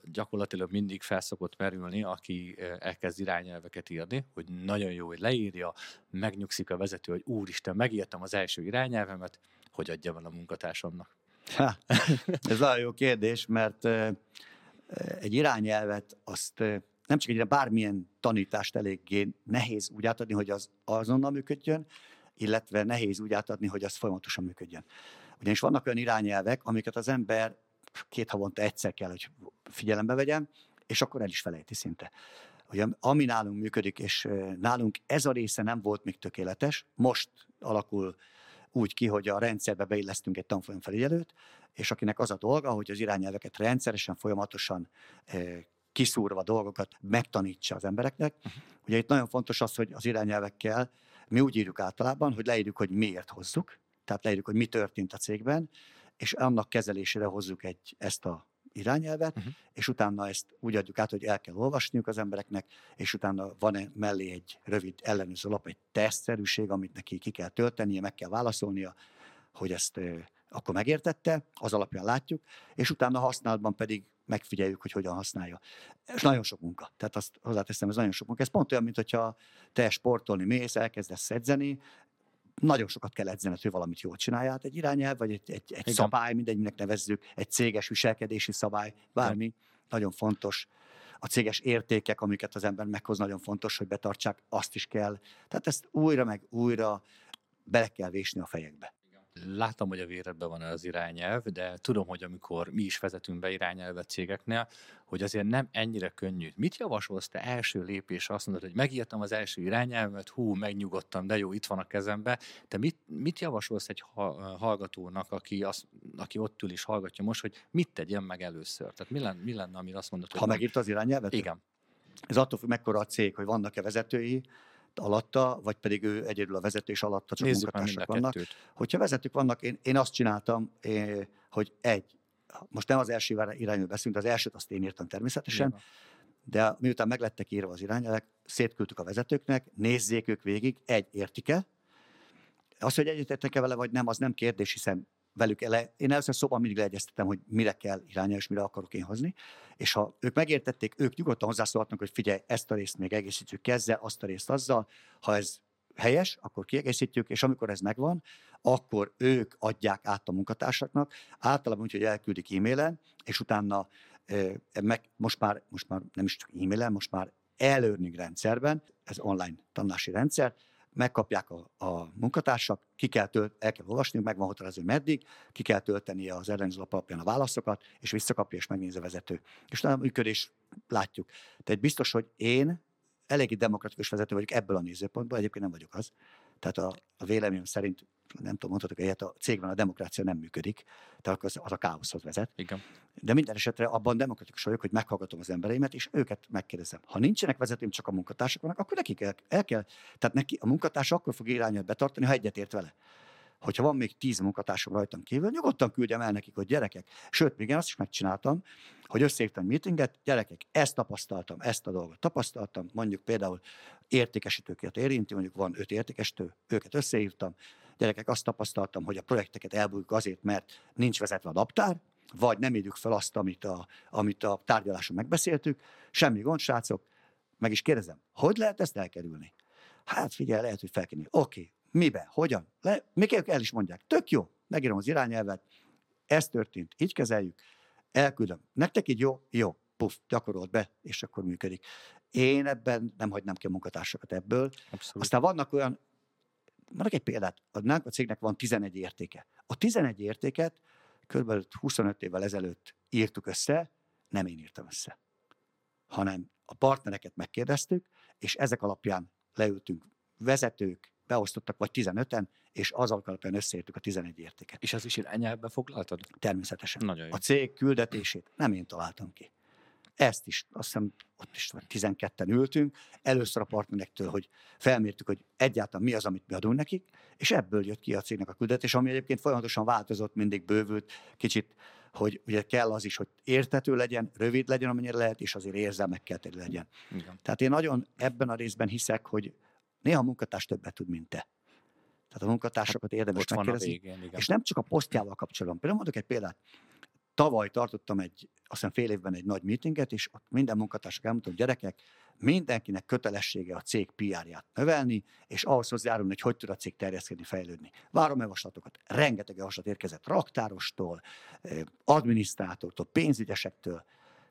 gyakorlatilag mindig felszokott merülni, aki elkezd irányelveket írni, hogy nagyon jó, hogy leírja, megnyugszik a vezető, hogy úristen, megírtam az első irányelvemet, hogy adja el a munkatársamnak. Ha, ez nagyon jó kérdés, mert egy irányelvet azt nem csak egy bármilyen tanítást eléggé nehéz úgy átadni, hogy az azonnal működjön, illetve nehéz úgy átadni, hogy az folyamatosan működjön. Ugyanis vannak olyan irányelvek, amiket az ember két havonta egyszer kell, hogy figyelembe vegyen, és akkor el is felejti szinte. Ugye, ami nálunk működik, és nálunk ez a része nem volt még tökéletes, most alakul úgy ki, hogy a rendszerbe beillesztünk egy tanfolyam felügyelőt, és akinek az a dolga, hogy az irányelveket rendszeresen, folyamatosan kiszúrva dolgokat megtanítsa az embereknek. Uh-huh. Ugye itt nagyon fontos az, hogy az irányelvekkel mi úgy írjuk általában, hogy leírjuk, hogy miért hozzuk, tehát leírjuk, hogy mi történt a cégben, és annak kezelésére hozzuk egy, ezt a irányelvet, uh-huh. és utána ezt úgy adjuk át, hogy el kell olvasniuk az embereknek, és utána van -e mellé egy rövid ellenőrző lap, egy tesztszerűség, amit neki ki kell töltenie, meg kell válaszolnia, hogy ezt akkor megértette, az alapján látjuk, és utána használatban pedig megfigyeljük, hogy hogyan használja. És nagyon sok munka. Tehát azt hozzáteszem, ez nagyon sok munka. Ez pont olyan, mint hogyha te sportolni mész, elkezdesz edzeni, nagyon sokat kell edzened, hogy valamit jól csináljál. Hát egy irányelv, vagy egy, egy, egy szabály, mindegy, nevezzük, egy céges viselkedési szabály, bármi, Igen. nagyon fontos. A céges értékek, amiket az ember meghoz, nagyon fontos, hogy betartsák, azt is kell. Tehát ezt újra meg újra bele kell vésni a fejekbe látom, hogy a véredben van az irányelv, de tudom, hogy amikor mi is vezetünk be irányelvet cégeknél, hogy azért nem ennyire könnyű. Mit javasolsz te első lépés? Azt mondod, hogy megírtam az első irányelvet, hú, megnyugodtam, de jó, itt van a kezembe. Te mit, mit javasolsz egy hallgatónak, aki, az, aki ott ül és hallgatja most, hogy mit tegyen meg először? Tehát mi lenne, mi lenne amit azt mondod, hogy... Ha megírta az irányelvet? Igen. Ez attól függ, mekkora a cég, hogy vannak-e vezetői, alatta, vagy pedig ő egyedül a vezetés alatta, csak Nézzük munkatársak vannak. Kettőt. Hogyha vezetők vannak, én, én azt csináltam, én, hogy egy, most nem az első irányról beszélünk, az elsőt azt én írtam természetesen, Igen. de miután meglettek írva az irányelvek, szétküldtük a vezetőknek, nézzék ők végig, egy, értik-e, az, hogy egyetértek-e vele, vagy nem, az nem kérdés, hiszen velük ele, én először szóban mindig leegyeztetem, hogy mire kell irányelni, és mire akarok én hozni. És ha ők megértették, ők nyugodtan hozzászólhatnak, hogy figyelj, ezt a részt még egészítjük ezzel, azt a részt azzal. Ha ez helyes, akkor kiegészítjük, és amikor ez megvan, akkor ők adják át a munkatársaknak, általában úgy, hogy elküldik e-mailen, és utána meg, most, már, most már nem is csak e-mailen, most már e-learning rendszerben, ez online tanulási rendszer, megkapják a, a munkatársak, ki kell tölt, el kell olvasni, meg van határozva, meddig, ki kell tölteni az ellenőrző alapján a válaszokat, és visszakapja, és megnézi a vezető. És a működés látjuk. Tehát biztos, hogy én eléggé demokratikus vezető vagyok ebből a nézőpontból, egyébként nem vagyok az. Tehát a, a véleményem szerint nem tudom, mondhatok egyet, a cégben a demokrácia nem működik, tehát az, az a káoszhoz vezet. Igen. De minden esetre abban demokratikus vagyok, hogy meghallgatom az embereimet, és őket megkérdezem. Ha nincsenek vezetőim, csak a munkatársak vannak, akkor nekik el, el kell, tehát neki a munkatárs akkor fog irányát betartani, ha egyetért vele. hogyha van még tíz munkatársam rajtam kívül, nyugodtan küldjem el nekik, hogy gyerekek. Sőt, még én azt is megcsináltam, hogy összehívtam egy meetinget, gyerekek, ezt tapasztaltam, ezt a dolgot tapasztaltam, mondjuk például értékesítőket érinti, mondjuk van öt értékesítő, őket összehívtam, gyerekek, azt tapasztaltam, hogy a projekteket elbújjuk azért, mert nincs vezetve a naptár, vagy nem írjuk fel azt, amit a, amit a tárgyaláson megbeszéltük. Semmi gond, srácok. Meg is kérdezem, hogy lehet ezt elkerülni? Hát figyelj, lehet, hogy felkérni. Oké, okay. mibe, hogyan? Le, még el is mondják. Tök jó, megírom az irányelvet, ez történt, így kezeljük, elküldöm. Nektek így jó? Jó. Puff, gyakorolt be, és akkor működik. Én ebben nem hagynám ki a munkatársakat ebből. Abszolút. Aztán vannak olyan, mondok egy példát, a, a cégnek van 11 értéke. A 11 értéket kb. 25 évvel ezelőtt írtuk össze, nem én írtam össze, hanem a partnereket megkérdeztük, és ezek alapján leültünk vezetők, beosztottak, vagy 15-en, és az alapján összeértük a 11 értéket. És az is irányelvbe foglaltad? Természetesen. Nagyon jó. A cég küldetését nem én találtam ki. Ezt is, azt hiszem, ott is 12-en ültünk, először a partnerektől, hogy felmértük, hogy egyáltalán mi az, amit mi adunk nekik, és ebből jött ki a cégnek a küldetés, ami egyébként folyamatosan változott, mindig bővült, kicsit, hogy ugye kell az is, hogy értető legyen, rövid legyen, amennyire lehet, és azért érzelmekkel teli legyen. Igen. Tehát én nagyon ebben a részben hiszek, hogy néha a munkatárs többet tud, mint te. Tehát a munkatársakat érdemes Ott megkérdezni. Végén, igen. És nem csak a posztjával kapcsolatban. Például mondok egy példát. Tavaly tartottam egy, azt hiszem fél évben egy nagy meetinget, és ott minden munkatársak elmondtam, hogy gyerekek, mindenkinek kötelessége a cég PR-ját növelni, és ahhoz hozzájárulni, hogy hogy tud a cég terjeszkedni, fejlődni. Várom javaslatokat. Rengeteg javaslat érkezett raktárostól, eh, adminisztrátortól, pénzügyesektől,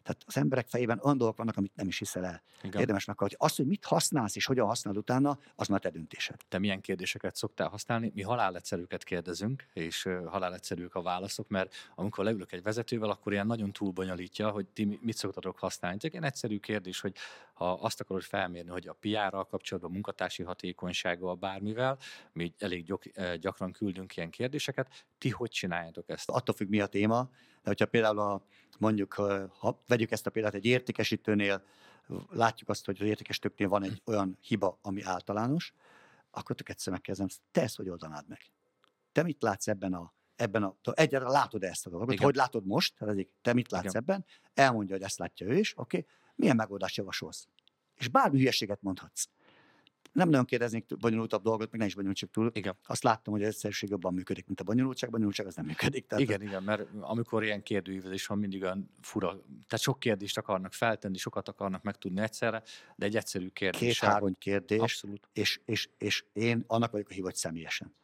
tehát az emberek fejében olyan dolgok vannak, amit nem is hiszel el. Igen. Érdemes meghallgatni. Azt, hogy mit használsz és hogyan használod utána, az már te döntésed. Te milyen kérdéseket szoktál használni? Mi halálegyszerűket kérdezünk, és halálegyszerűek a válaszok, mert amikor leülök egy vezetővel, akkor ilyen nagyon túlbonyolítja, hogy ti mit szoktatok használni. Csak egy egyszerű kérdés, hogy ha azt akarod felmérni, hogy a PR-ral kapcsolatban, a munkatársi hatékonysággal, bármivel, mi elég gyakran küldünk ilyen kérdéseket, ti hogy csináljátok ezt? Attól függ, mi a téma, de hogyha például a, mondjuk, ha vegyük ezt a példát egy értékesítőnél, látjuk azt, hogy az értékesítőknél van egy olyan hiba, ami általános, akkor tök egyszer megkezdem, te ezt hogy oldanád meg? Te mit látsz ebben a ebben a, egyáltalán látod ezt a dolgot, Igen. hogy látod most, tehát te mit látsz Igen. ebben, elmondja, hogy ezt látja ő is, oké, okay. milyen megoldást javasolsz? És bármi hülyeséget mondhatsz nem nagyon kérdeznék bonyolultabb dolgot, még ne is bonyolítsuk túl. Igen. Azt láttam, hogy az egyszerűség jobban működik, mint a bonyolultság. Bonyolultság az nem működik. Tehát igen, igen, mert amikor ilyen kérdőívezés van, mindig olyan fura. Tehát sok kérdést akarnak feltenni, sokat akarnak megtudni egyszerre, de egy egyszerű kérdés. Két-három kérdés. Abszolút. És, és, és én annak vagyok a hív, hogy személyesen.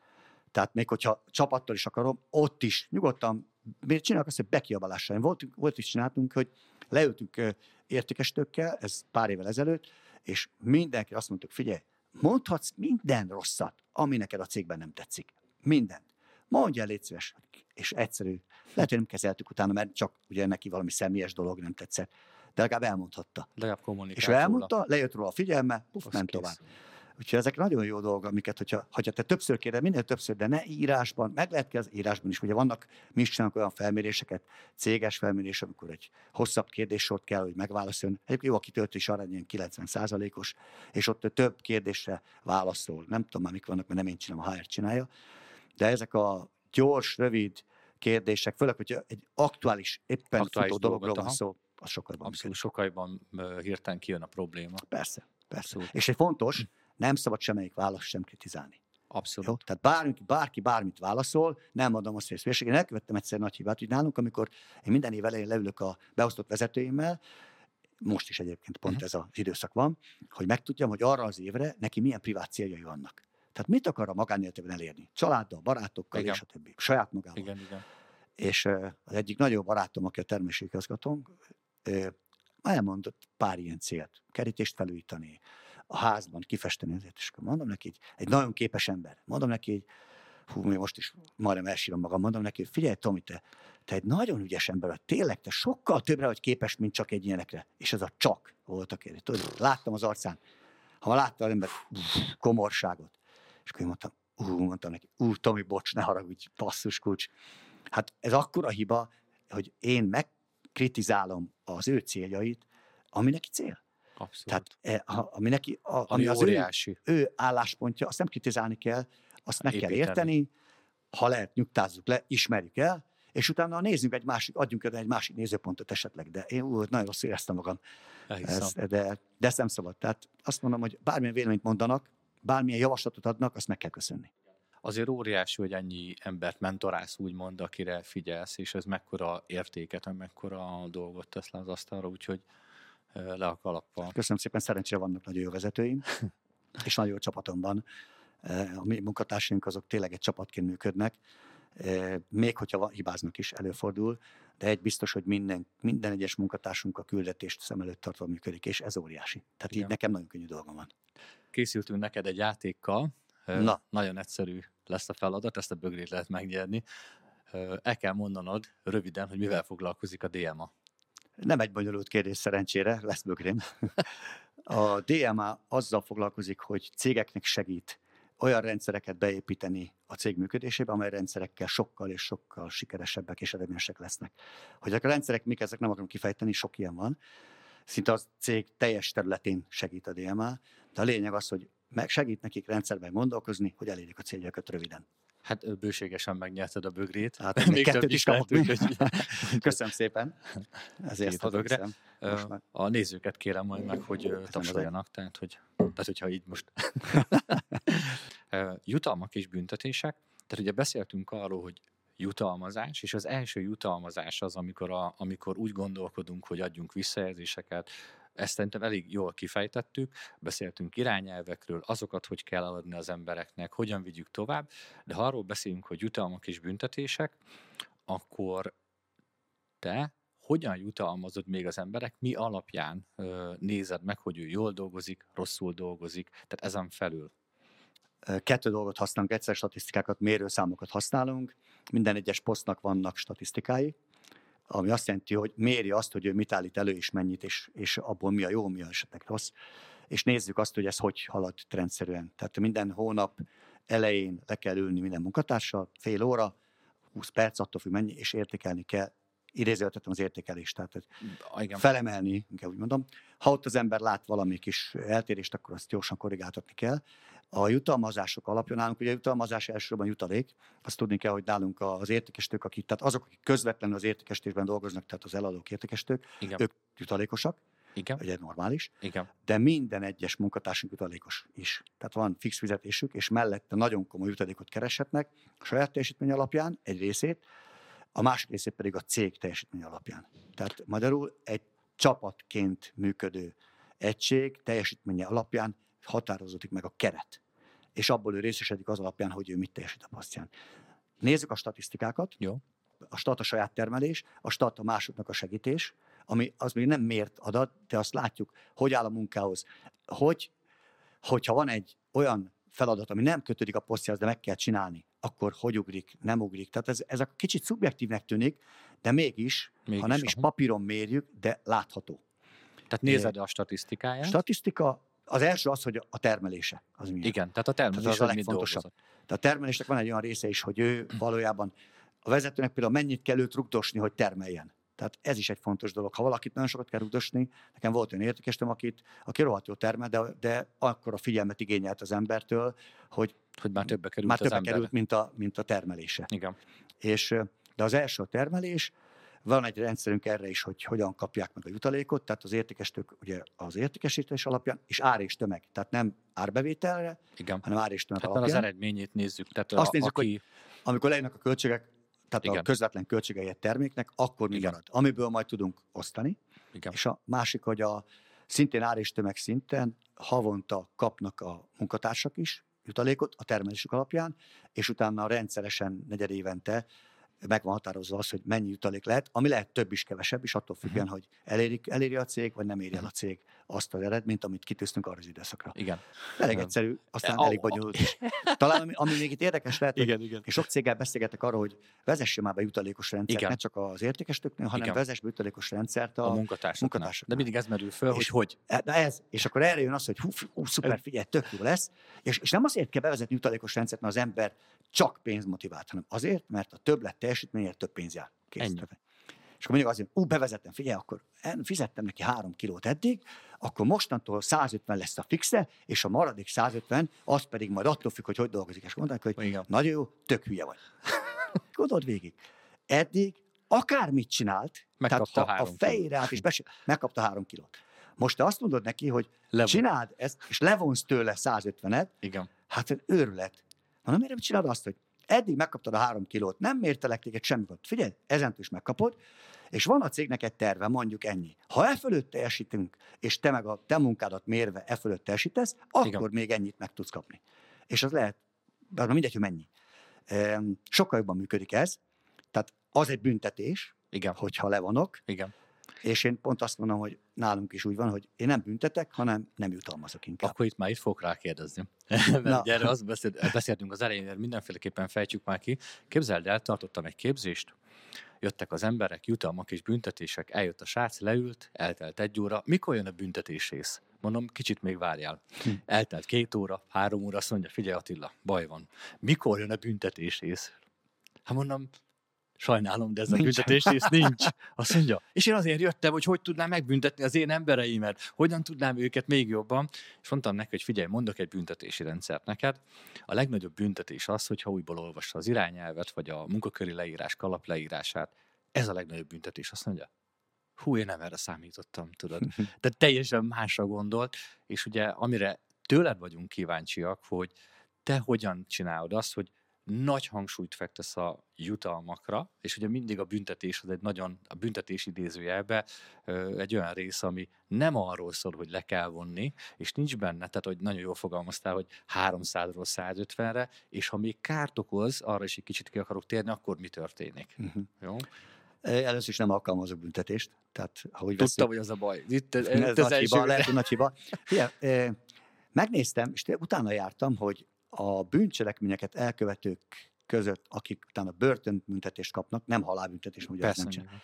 Tehát még hogyha csapattal is akarom, ott is nyugodtan, miért csinálok azt, hogy bekiabálással. Volt, volt is csináltunk, hogy leültünk értékesítőkkel, ez pár évvel ezelőtt, és mindenki azt mondtuk, figyelj, Mondhatsz minden rosszat, ami neked a cégben nem tetszik. Mindent. Mondja el, légy szíves. És egyszerű. Lehet, hogy nem kezeltük utána, mert csak ugye neki valami személyes dolog nem tetszett. De legalább elmondhatta. Legalább kommunikált És ő elmondta, lejött róla a figyelme, puff, ment tovább. Úgyhogy ezek nagyon jó dolgok, amiket, hogyha, hogyha te többször kérdez, minél többször, de ne írásban, meg lehet ki az írásban is. Ugye vannak, mi is csinálunk olyan felméréseket, céges felmérés, amikor egy hosszabb kérdéssort kell, hogy megválaszoljon. Egyébként jó, a kitöltés arány ilyen 90 os és ott több kérdésre válaszol. Nem tudom már, mik vannak, mert nem én csinálom, a HR csinálja. De ezek a gyors, rövid kérdések, főleg, hogyha egy aktuális, éppen aktuális futó dologról van szó, az sokkal Abszolút, sokkal hirtelen kijön a probléma. Persze, persze. Abszolút. És egy fontos, nem szabad semmelyik választ sem kritizálni. Abszolút. Jó? Tehát bárki, bárki bármit válaszol, nem mondom azt, hogy ez Én elkövettem egyszer nagy hibát, hogy nálunk, amikor én minden év elején leülök a beosztott vezetőimmel, most is egyébként pont uh-huh. ez az időszak van, hogy megtudjam, hogy arra az évre neki milyen privát céljai vannak. Tehát mit akar a magánéletében elérni? Családdal, barátokkal, igen. és a többi. Saját magával. Igen, igen. És az egyik nagyobb barátom, aki a terméségigazgatónk, elmondott pár ilyen célt. Kerítést felújítani, a házban kifesteni ezért, és mondom neki, egy, nagyon képes ember, mondom neki, hogy hú, még most is majdnem elsírom magam, mondom neki, figyelj Tomi, te, te egy nagyon ügyes ember vagy, tényleg te sokkal többre vagy képes, mint csak egy ilyenekre. És ez a csak volt a kérdés. Tudod, láttam az arcán, ha ma látta az ember komorságot, és akkor én mondtam, ú, mondtam neki, ú, Tomi, bocs, ne haragudj, basszus kulcs. Hát ez akkora hiba, hogy én megkritizálom az ő céljait, ami neki cél. Abszolút. Tehát e, ami, neki, a, ami, ami az óriási. Ő, ő álláspontja, azt nem kritizálni kell, azt meg Építeni. kell érteni, ha lehet, nyugtázzuk le, ismerjük el, és utána nézzünk egy másik, adjunk el egy másik nézőpontot esetleg, de én úgy nagyon rosszul éreztem magam, ezt, de, de ezt nem szabad. Tehát azt mondom, hogy bármilyen véleményt mondanak, bármilyen javaslatot adnak, azt meg kell köszönni. Azért óriási, hogy ennyi embert mentorálsz, úgymond, akire figyelsz, és ez mekkora értéket, mekkora dolgot tesz le az asztalra, úgyhogy le a kalappal. Köszönöm szépen, szerencsére vannak nagyon jó vezetőim, és nagyon jó csapatom van. A mi munkatársaink azok tényleg egy csapatként működnek, még hogyha hibáznak is, előfordul, de egy biztos, hogy minden, minden egyes munkatársunk a küldetést szem előtt tartva működik, és ez óriási. Tehát Igen. így nekem nagyon könnyű dolgom van. Készültünk neked egy játékkal, Na. nagyon egyszerű lesz a feladat, ezt a bögrét lehet megnyerni. El kell mondanod röviden, hogy mivel foglalkozik a DMA. Nem egy bonyolult kérdés szerencsére, lesz bögrém. A DMA azzal foglalkozik, hogy cégeknek segít olyan rendszereket beépíteni a cég működésébe, amely rendszerekkel sokkal és sokkal sikeresebbek és eredményesek lesznek. Hogy a rendszerek mik, ezek nem akarom kifejteni, sok ilyen van. Szinte a cég teljes területén segít a DMA, de a lényeg az, hogy meg segít nekik rendszerben gondolkozni, hogy elérjék a céljukat röviden. Hát bőségesen megnyerted a bögrét. Hát még kettőt is. Úgy, Köszönöm szépen. Ezért a bögre. A nézőket kérem majd meg, hogy tapsoljanak, tehát, hogy, tehát hogyha így most. Jutalmak és büntetések. Tehát ugye beszéltünk arról, hogy jutalmazás, és az első jutalmazás az, amikor, a, amikor úgy gondolkodunk, hogy adjunk visszajelzéseket, ezt szerintem elég jól kifejtettük, beszéltünk irányelvekről, azokat, hogy kell adni az embereknek, hogyan vigyük tovább, de ha arról beszélünk, hogy jutalmak és büntetések, akkor te hogyan jutalmazod még az emberek, mi alapján ö, nézed meg, hogy ő jól dolgozik, rosszul dolgozik, tehát ezen felül? Kettő dolgot használunk, egyszer statisztikákat, mérőszámokat használunk, minden egyes posztnak vannak statisztikái, ami azt jelenti, hogy méri azt, hogy ő mit állít elő, és mennyit, és, és abból mi a jó, mi a esetleg rossz, és nézzük azt, hogy ez hogy halad rendszerűen. Tehát minden hónap elején le kell ülni minden munkatársal, fél óra, 20 perc, attól függ mennyi, és értékelni kell idézőltetem az értékelést, tehát Igen. felemelni, inkább úgy mondom. Ha ott az ember lát valami kis eltérést, akkor azt gyorsan korrigáltatni kell. A jutalmazások alapján nálunk, ugye a jutalmazás elsősorban jutalék, azt tudni kell, hogy nálunk az értékestők, akik, tehát azok, akik közvetlenül az értékestésben dolgoznak, tehát az eladók értékestők, Igen. ők jutalékosak, igen. Ugye normális. Igen. De minden egyes munkatársunk jutalékos is. Tehát van fix fizetésük, és mellette nagyon komoly jutalékot kereshetnek a saját teljesítmény alapján, egy részét, a másik részét pedig a cég teljesítmény alapján. Tehát magyarul egy csapatként működő egység teljesítménye alapján határozódik meg a keret. És abból ő részesedik az alapján, hogy ő mit teljesít a pasztján. Nézzük a statisztikákat. Jó. A stat a saját termelés, a stat a másoknak a segítés, ami az még nem mért adat, de azt látjuk, hogy áll a munkához. Hogy, hogyha van egy olyan feladat, ami nem kötődik a posztjához, de meg kell csinálni, akkor hogy ugrik, nem ugrik. Tehát ez, ez a kicsit szubjektívnek tűnik, de mégis, mégis ha nem is papíron mérjük, de látható. Tehát nézed a statisztikáját? Statisztika, az első az, hogy a termelése. Az milyen. Igen, tehát a termelés tehát az, az a legfontosabb. Tehát a termelésnek van egy olyan része is, hogy ő valójában a vezetőnek például mennyit kell őt rugdosni, hogy termeljen. Tehát ez is egy fontos dolog. Ha valakit nagyon sokat kell rugdosni, nekem volt olyan értékesítem, akit, aki rohadt jó termel, de, de akkor a figyelmet igényelt az embertől, hogy, hogy már többe került, már többe került mint, a, mint a termelése. Igen. És, de az első a termelés, van egy rendszerünk erre is, hogy hogyan kapják meg a jutalékot, tehát az értékestők ugye az értékesítés alapján, és ár és tömeg, tehát nem árbevételre, Igen. hanem ár és tömeg tehát alapján. az eredményét nézzük. Tehát Azt a, nézzük, aki... hogy amikor lejönnek a költségek, tehát Igen. a közvetlen költségei egy terméknek, akkor mi Igen. marad, amiből majd tudunk osztani. Igen. És a másik, hogy a szintén ár és tömeg szinten havonta kapnak a munkatársak is jutalékot a termelésük alapján, és utána rendszeresen negyed évente meg van határozva az, hogy mennyi jutalék lehet, ami lehet több is, kevesebb is, attól függően, uh-huh. hogy elérik, eléri a cég, vagy nem éri el a cég azt az eredményt, amit kitűztünk arra az időszakra. Igen. Elég egyszerű, aztán elég bonyolult is. Talán ami, ami még itt érdekes lehet, igen, hogy igen. és sok céggel beszélgetek arról, hogy vezesse már be jutalékos rendszert, igen. ne csak az értékesítőknél, hanem igen. vezess be jutalékos rendszert a, a munkatársaknak. De mindig ez merül föl, és, hogy hogy. E, de ez, és akkor erre jön az, hogy hú, hú szuper, figyelj, tök jó lesz, és, és nem azért kell bevezetni jutalékos rendszert, mert az ember csak pénzmotivált, hanem azért, mert a többlet teljesítményért több pénz jár. Kész. Ennyi. És akkor azt mondja, ú, bevezettem, figyelj, akkor fizettem neki három kilót eddig, akkor mostantól 150 lesz a fixe, és a maradék 150, az pedig majd attól függ, hogy hogy dolgozik. És mondták, hogy Igen. nagyon jó, tök hülye vagy. Gondold végig. Eddig akármit csinált, Megkapta tehát ha a fejére át és bes- megkapta három kilót. Most te azt mondod neki, hogy Levon. csináld ezt, és levonsz tőle 150-et, Igen. hát őrület. Mondom, miért nem csinálod azt, hogy eddig megkaptad a három kilót, nem mértelek téged semmit. Figyelj, ezentől is megkapod, és van a cégnek egy terve, mondjuk ennyi. Ha e fölött teljesítünk, és te meg a te munkádat mérve e fölött teljesítesz, akkor Igen. még ennyit meg tudsz kapni. És az lehet, bár mindegy, hogy mennyi. Sokkal jobban működik ez, tehát az egy büntetés, Igen. hogyha levonok, Igen. És én pont azt mondom, hogy nálunk is úgy van, hogy én nem büntetek, hanem nem jutalmazok inkább. Akkor itt már itt fogok rákérdezni. Mert erre azt beszélt, beszéltünk az elején, mert mindenféleképpen fejtsük már ki. Képzeld el, tartottam egy képzést, jöttek az emberek, jutalmak és büntetések, eljött a srác, leült, eltelt egy óra. Mikor jön a büntetés rész? Mondom, kicsit még várjál. Hm. Eltelt két óra, három óra, azt mondja, figyelj Attila, baj van. Mikor jön a büntetés rész? Hát mondom, sajnálom, de ez a büntetés rész nincs. Azt mondja, és én azért jöttem, hogy hogy tudnám megbüntetni az én embereimet, hogyan tudnám őket még jobban. És mondtam neki, hogy figyelj, mondok egy büntetési rendszert neked. A legnagyobb büntetés az, hogyha újból olvassa az irányelvet, vagy a munkaköri leírás kalap leírását. Ez a legnagyobb büntetés, azt mondja. Hú, én nem erre számítottam, tudod. De teljesen másra gondolt, és ugye amire tőled vagyunk kíváncsiak, hogy te hogyan csinálod azt, hogy nagy hangsúlyt fektesz a jutalmakra, és ugye mindig a büntetés az egy nagyon, a büntetés idézőjelbe egy olyan rész, ami nem arról szól, hogy le kell vonni, és nincs benne, tehát hogy nagyon jól fogalmaztál, hogy 300-ról 150-re, és ha még kárt okoz, arra is egy kicsit ki akarok térni, akkor mi történik? Mhm. Jó? Először is nem alkalmazok büntetést. Tehát, ha úgy Tudtam, hogy az a baj. Itt, ez, ez az nagy hiba, lehet, hogy nagy hiba. Figyelj, megnéztem, és utána jártam, hogy a bűncselekményeket elkövetők között, akik utána börtönbüntetést kapnak, nem halálbüntetést, ugye Persze, nem csinál.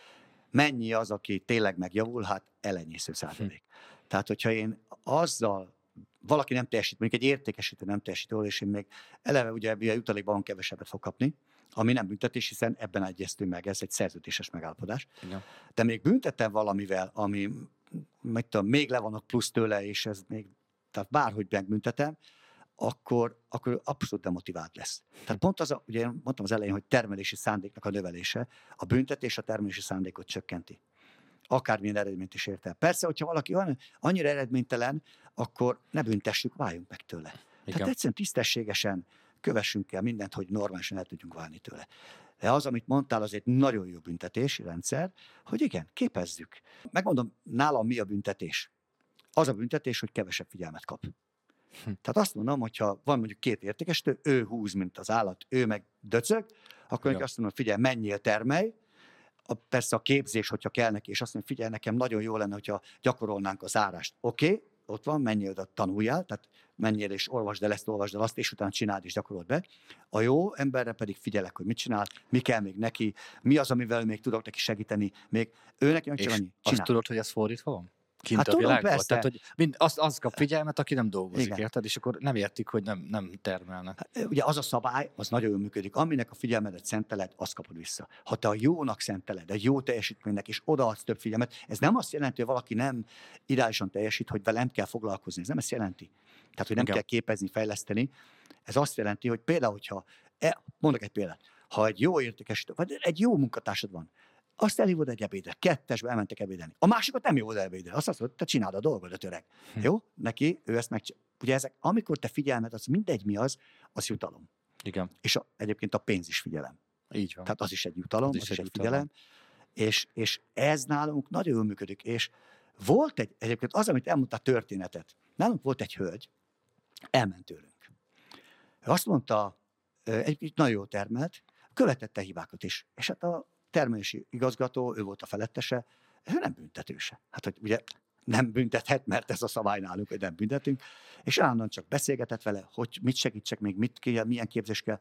Mennyi az, aki tényleg megjavul? Hát elenyésző százalék. Tehát, hogyha én azzal valaki nem teljesít, mondjuk egy értékesítő nem teljesít jól, és én még eleve ugye a jutalékban kevesebbet fog kapni, ami nem büntetés, hiszen ebben egyeztünk meg, ez egy szerződéses megállapodás. Igen. De még büntetem valamivel, ami mit tudom, még le vannak plusz tőle, és ez még, tehát bárhogy megbüntetem, akkor, akkor abszolút demotivált lesz. Tehát pont az, a, ugye én mondtam az elején, hogy termelési szándéknak a növelése, a büntetés a termelési szándékot csökkenti. Akármilyen eredményt is ért el. Persze, hogyha valaki olyan, annyira eredménytelen, akkor ne büntessük, váljunk meg tőle. Tehát Igen. egyszerűen tisztességesen kövessünk el mindent, hogy normálisan el tudjunk válni tőle. De az, amit mondtál, az egy nagyon jó büntetési rendszer, hogy igen, képezzük. Megmondom, nálam mi a büntetés? Az a büntetés, hogy kevesebb figyelmet kap. Hm. Tehát azt mondom, hogyha van mondjuk két értékesítő, ő húz, mint az állat, ő meg döcög, akkor Ja. azt mondom, figyelj, menjél, termelj, a, persze a képzés, hogyha kell neki, és azt mondja, figyelj, nekem nagyon jó lenne, hogyha gyakorolnánk a zárást. Oké, okay, ott van, menjél oda, tanuljál, tehát menjél és olvasd el ezt, olvasd el azt, és utána csináld és gyakorold be. A jó emberre pedig figyelek, hogy mit csinál, mi kell még neki, mi az, amivel még tudok neki segíteni, még ő neki meg csak annyi, azt csinál. tudod, hogy ez fordítva van? Kint Hát a tudom, világban? persze. Tehát, hogy mind, az, az kap figyelmet, aki nem dolgozik, Igen. érted? És akkor nem értik, hogy nem, nem termelnek. Hát, Ugye az a szabály, az nagyon jól működik. Aminek a figyelmedet szenteled, azt kapod vissza. Ha te a jónak szenteled, a jó teljesítménynek, és odaadsz több figyelmet, ez nem azt jelenti, hogy valaki nem ideálisan teljesít, hogy velem kell foglalkozni. Ez nem ezt jelenti. Tehát, hogy nem Igen. kell képezni, fejleszteni. Ez azt jelenti, hogy például, hogyha, e, mondok egy példát, ha egy jó értékesítő, vagy egy jó munkatársad van, azt elhívod egy ebédre, kettesbe elmentek ebédelni. A másikat nem hívod ebédre. Azt mondod, te csináld a dolgodat, öreg. Hm. Jó? Neki, ő ezt meg... Ugye ezek, amikor te figyelmed, az mindegy mi az, az jutalom. Igen, És a, egyébként a pénz is figyelem. így van. Tehát az is egy jutalom, Az az, is is egy jutalom. figyelem. És, és ez nálunk nagyon jól működik. És volt egy, egyébként az, amit elmondta a történetet. Nálunk volt egy hölgy, elment tőlünk. Ő azt mondta, egy nagyon jó termelt, követette hibákat is. És hát a termelési igazgató, ő volt a felettese, ő nem büntetőse. Hát, hogy ugye nem büntethet, mert ez a szabály nálunk, hogy nem büntetünk. És állandóan csak beszélgetett vele, hogy mit segítsek még, mit kell, milyen képzés kell,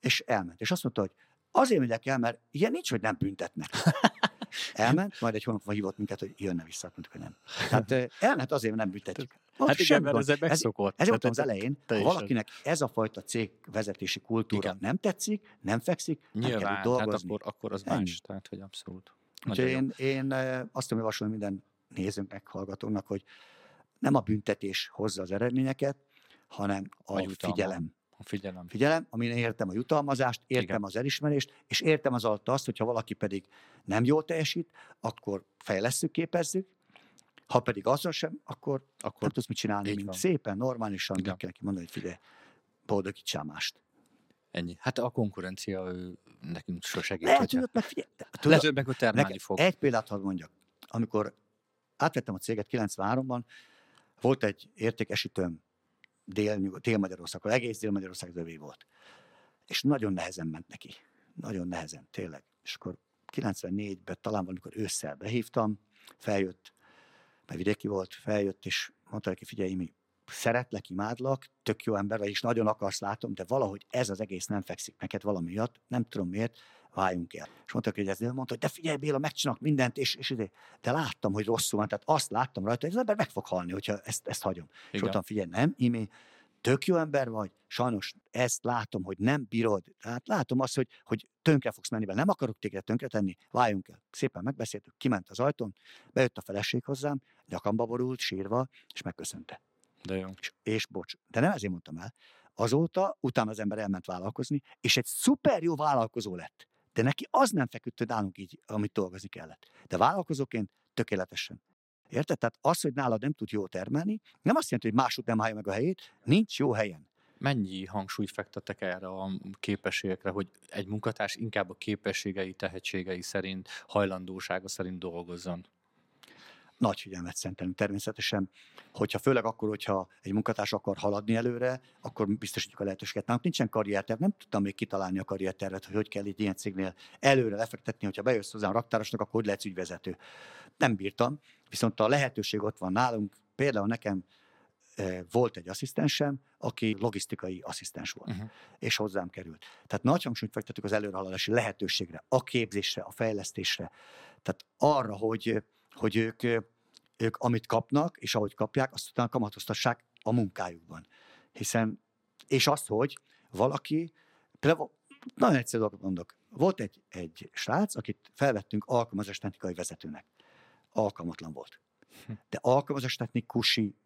és elment. És azt mondta, hogy azért megyek el, mert ilyen nincs, hogy nem büntetnek. Elment, majd egy hónap múlva hívott minket, hogy jönne vissza, mondtuk, hogy nem. Tehát elment azért, mert nem büntetjük. Ott Hát igen, mert ez megszokott. Ez Tehát mondtam az ez- elején, ha valakinek ez a fajta cégvezetési kultúra Igen. nem tetszik, nem fekszik, nem kell Nyilván, hát dolgozni. akkor, akkor az Ennyi. más. Tehát, hogy abszolút. Úgyhogy én, én azt tudom javasolni minden nézőnknek, hallgatónak, hogy nem a büntetés hozza az eredményeket, hanem a, a figyelem. A figyelem. Figyelem, amin értem a jutalmazást, értem Igen. az elismerést, és értem az alatt azt, hogyha valaki pedig nem jól teljesít, akkor fejlesztjük, képezzük, ha pedig azon sem, akkor, akkor nem tudsz mit csinálni, mint szépen, normálisan, meg kell neki mondani, hogy figyelj, boldogítsál mást. Ennyi. Hát a konkurencia ő nekünk so segít. Lehet, hogy ott meg figyelj. Tudod, meg, hogy termelni fog. Egy példát hadd mondjak. Amikor átvettem a céget 93-ban, volt egy értékesítőm Dél, Dél-Magyarországon, egész Dél-Magyarország övé volt. És nagyon nehezen ment neki. Nagyon nehezen, tényleg. És akkor 94-ben talán valamikor ősszel behívtam, feljött, mert vidéki volt, feljött, és mondta neki, figyelj, mi szeretlek, imádlak, tök jó ember vagy, és nagyon akarsz látom, de valahogy ez az egész nem fekszik neked valami miatt, nem tudom miért, váljunk el. És mondta, hogy ez mondta, hogy de figyelj Béla, megcsinálok mindent, és, és ide. de láttam, hogy rosszul van, tehát azt láttam rajta, hogy az ember meg fog halni, hogyha ezt, ezt hagyom. Igen. És mondtam, figyelj, nem, Imi, tök jó ember vagy, sajnos ezt látom, hogy nem bírod. Tehát látom azt, hogy, hogy tönkre fogsz menni vele. Nem akarok téged tönkre tenni, váljunk el. Szépen megbeszéltük, kiment az ajtón, bejött a feleség hozzám, nyakamba borult, sírva, és megköszönte. De jó. És, és bocs, de nem ezért mondtam el. Azóta, utána az ember elment vállalkozni, és egy szuper jó vállalkozó lett. De neki az nem feküdt, hogy nálunk így, amit dolgozni kellett. De vállalkozóként tökéletesen. Érted? Tehát az, hogy nálad nem tud jól termelni, nem azt jelenti, hogy másod nem állja meg a helyét, nincs jó helyen. Mennyi hangsúlyt fektettek erre a képességekre, hogy egy munkatárs inkább a képességei, tehetségei szerint, hajlandósága szerint dolgozzon? Nagy figyelmet szentelünk természetesen, hogyha főleg akkor, hogyha egy munkatárs akar haladni előre, akkor biztosítjuk a lehetőséget. Nálunk nincsen karrierterv, nem tudtam még kitalálni a karriertervet, hogy hogy kell egy ilyen cégnél előre lefektetni, hogyha bejössz hozzám raktárosnak, akkor hogy lehetsz ügyvezető. Nem bírtam, viszont a lehetőség ott van nálunk. Például nekem e, volt egy asszisztensem, aki logisztikai asszisztens volt, uh-huh. és hozzám került. Tehát nagy hangsúlyt fektettük az előrehaladási lehetőségre, a képzésre, a fejlesztésre. Tehát arra, hogy hogy ők, ők amit kapnak, és ahogy kapják, azt utána kamatoztassák a munkájukban. Hiszen, és azt, hogy valaki, például nagyon egyszerű dolgot mondok. Volt egy, egy srác, akit felvettünk alkalmazás technikai vezetőnek. Alkalmatlan volt. Hm. De alkalmazás technikusi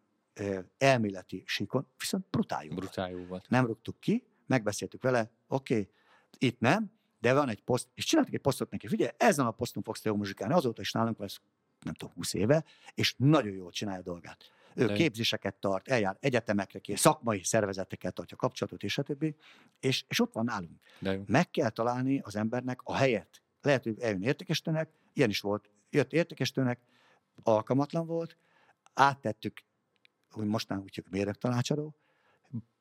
elméleti síkon viszont brutál jó, brutál jó volt. Nem rúgtuk ki, megbeszéltük vele, oké, okay, itt nem, de van egy poszt, és csináltuk egy posztot neki, figyelj, ezen a poszton fogsz te muzsikálni, azóta is nálunk lesz nem tudom, 20 éve, és nagyon jól csinálja a dolgát. Ő De... képzéseket tart, eljár egyetemekre, kér, szakmai szervezeteket tartja kapcsolatot, és stb. És, és ott van nálunk. De Meg kell találni az embernek a helyet. Lehet, hogy eljön értékesítőnek, ilyen is volt, jött értékesítőnek, alkalmatlan volt, áttettük, hogy mostán úgy hívjuk méreg tanácsadó,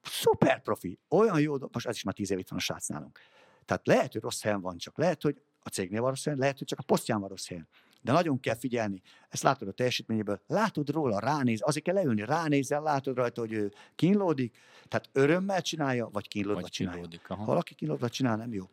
szuper profi, olyan jó, most ez is már tíz év itt van a srác nálunk. Tehát lehet, hogy rossz helyen van, csak lehet, hogy a cégnél van rossz helyen, lehet, hogy csak a posztján van rossz helyen. De nagyon kell figyelni. Ezt látod a teljesítményéből. Látod róla, ránéz, azért kell leülni, ránézel, látod rajta, hogy ő kínlódik. Tehát örömmel csinálja, vagy kínlódva vagy csinálja. Aha. Ha valaki kínlódva csinál, nem jó.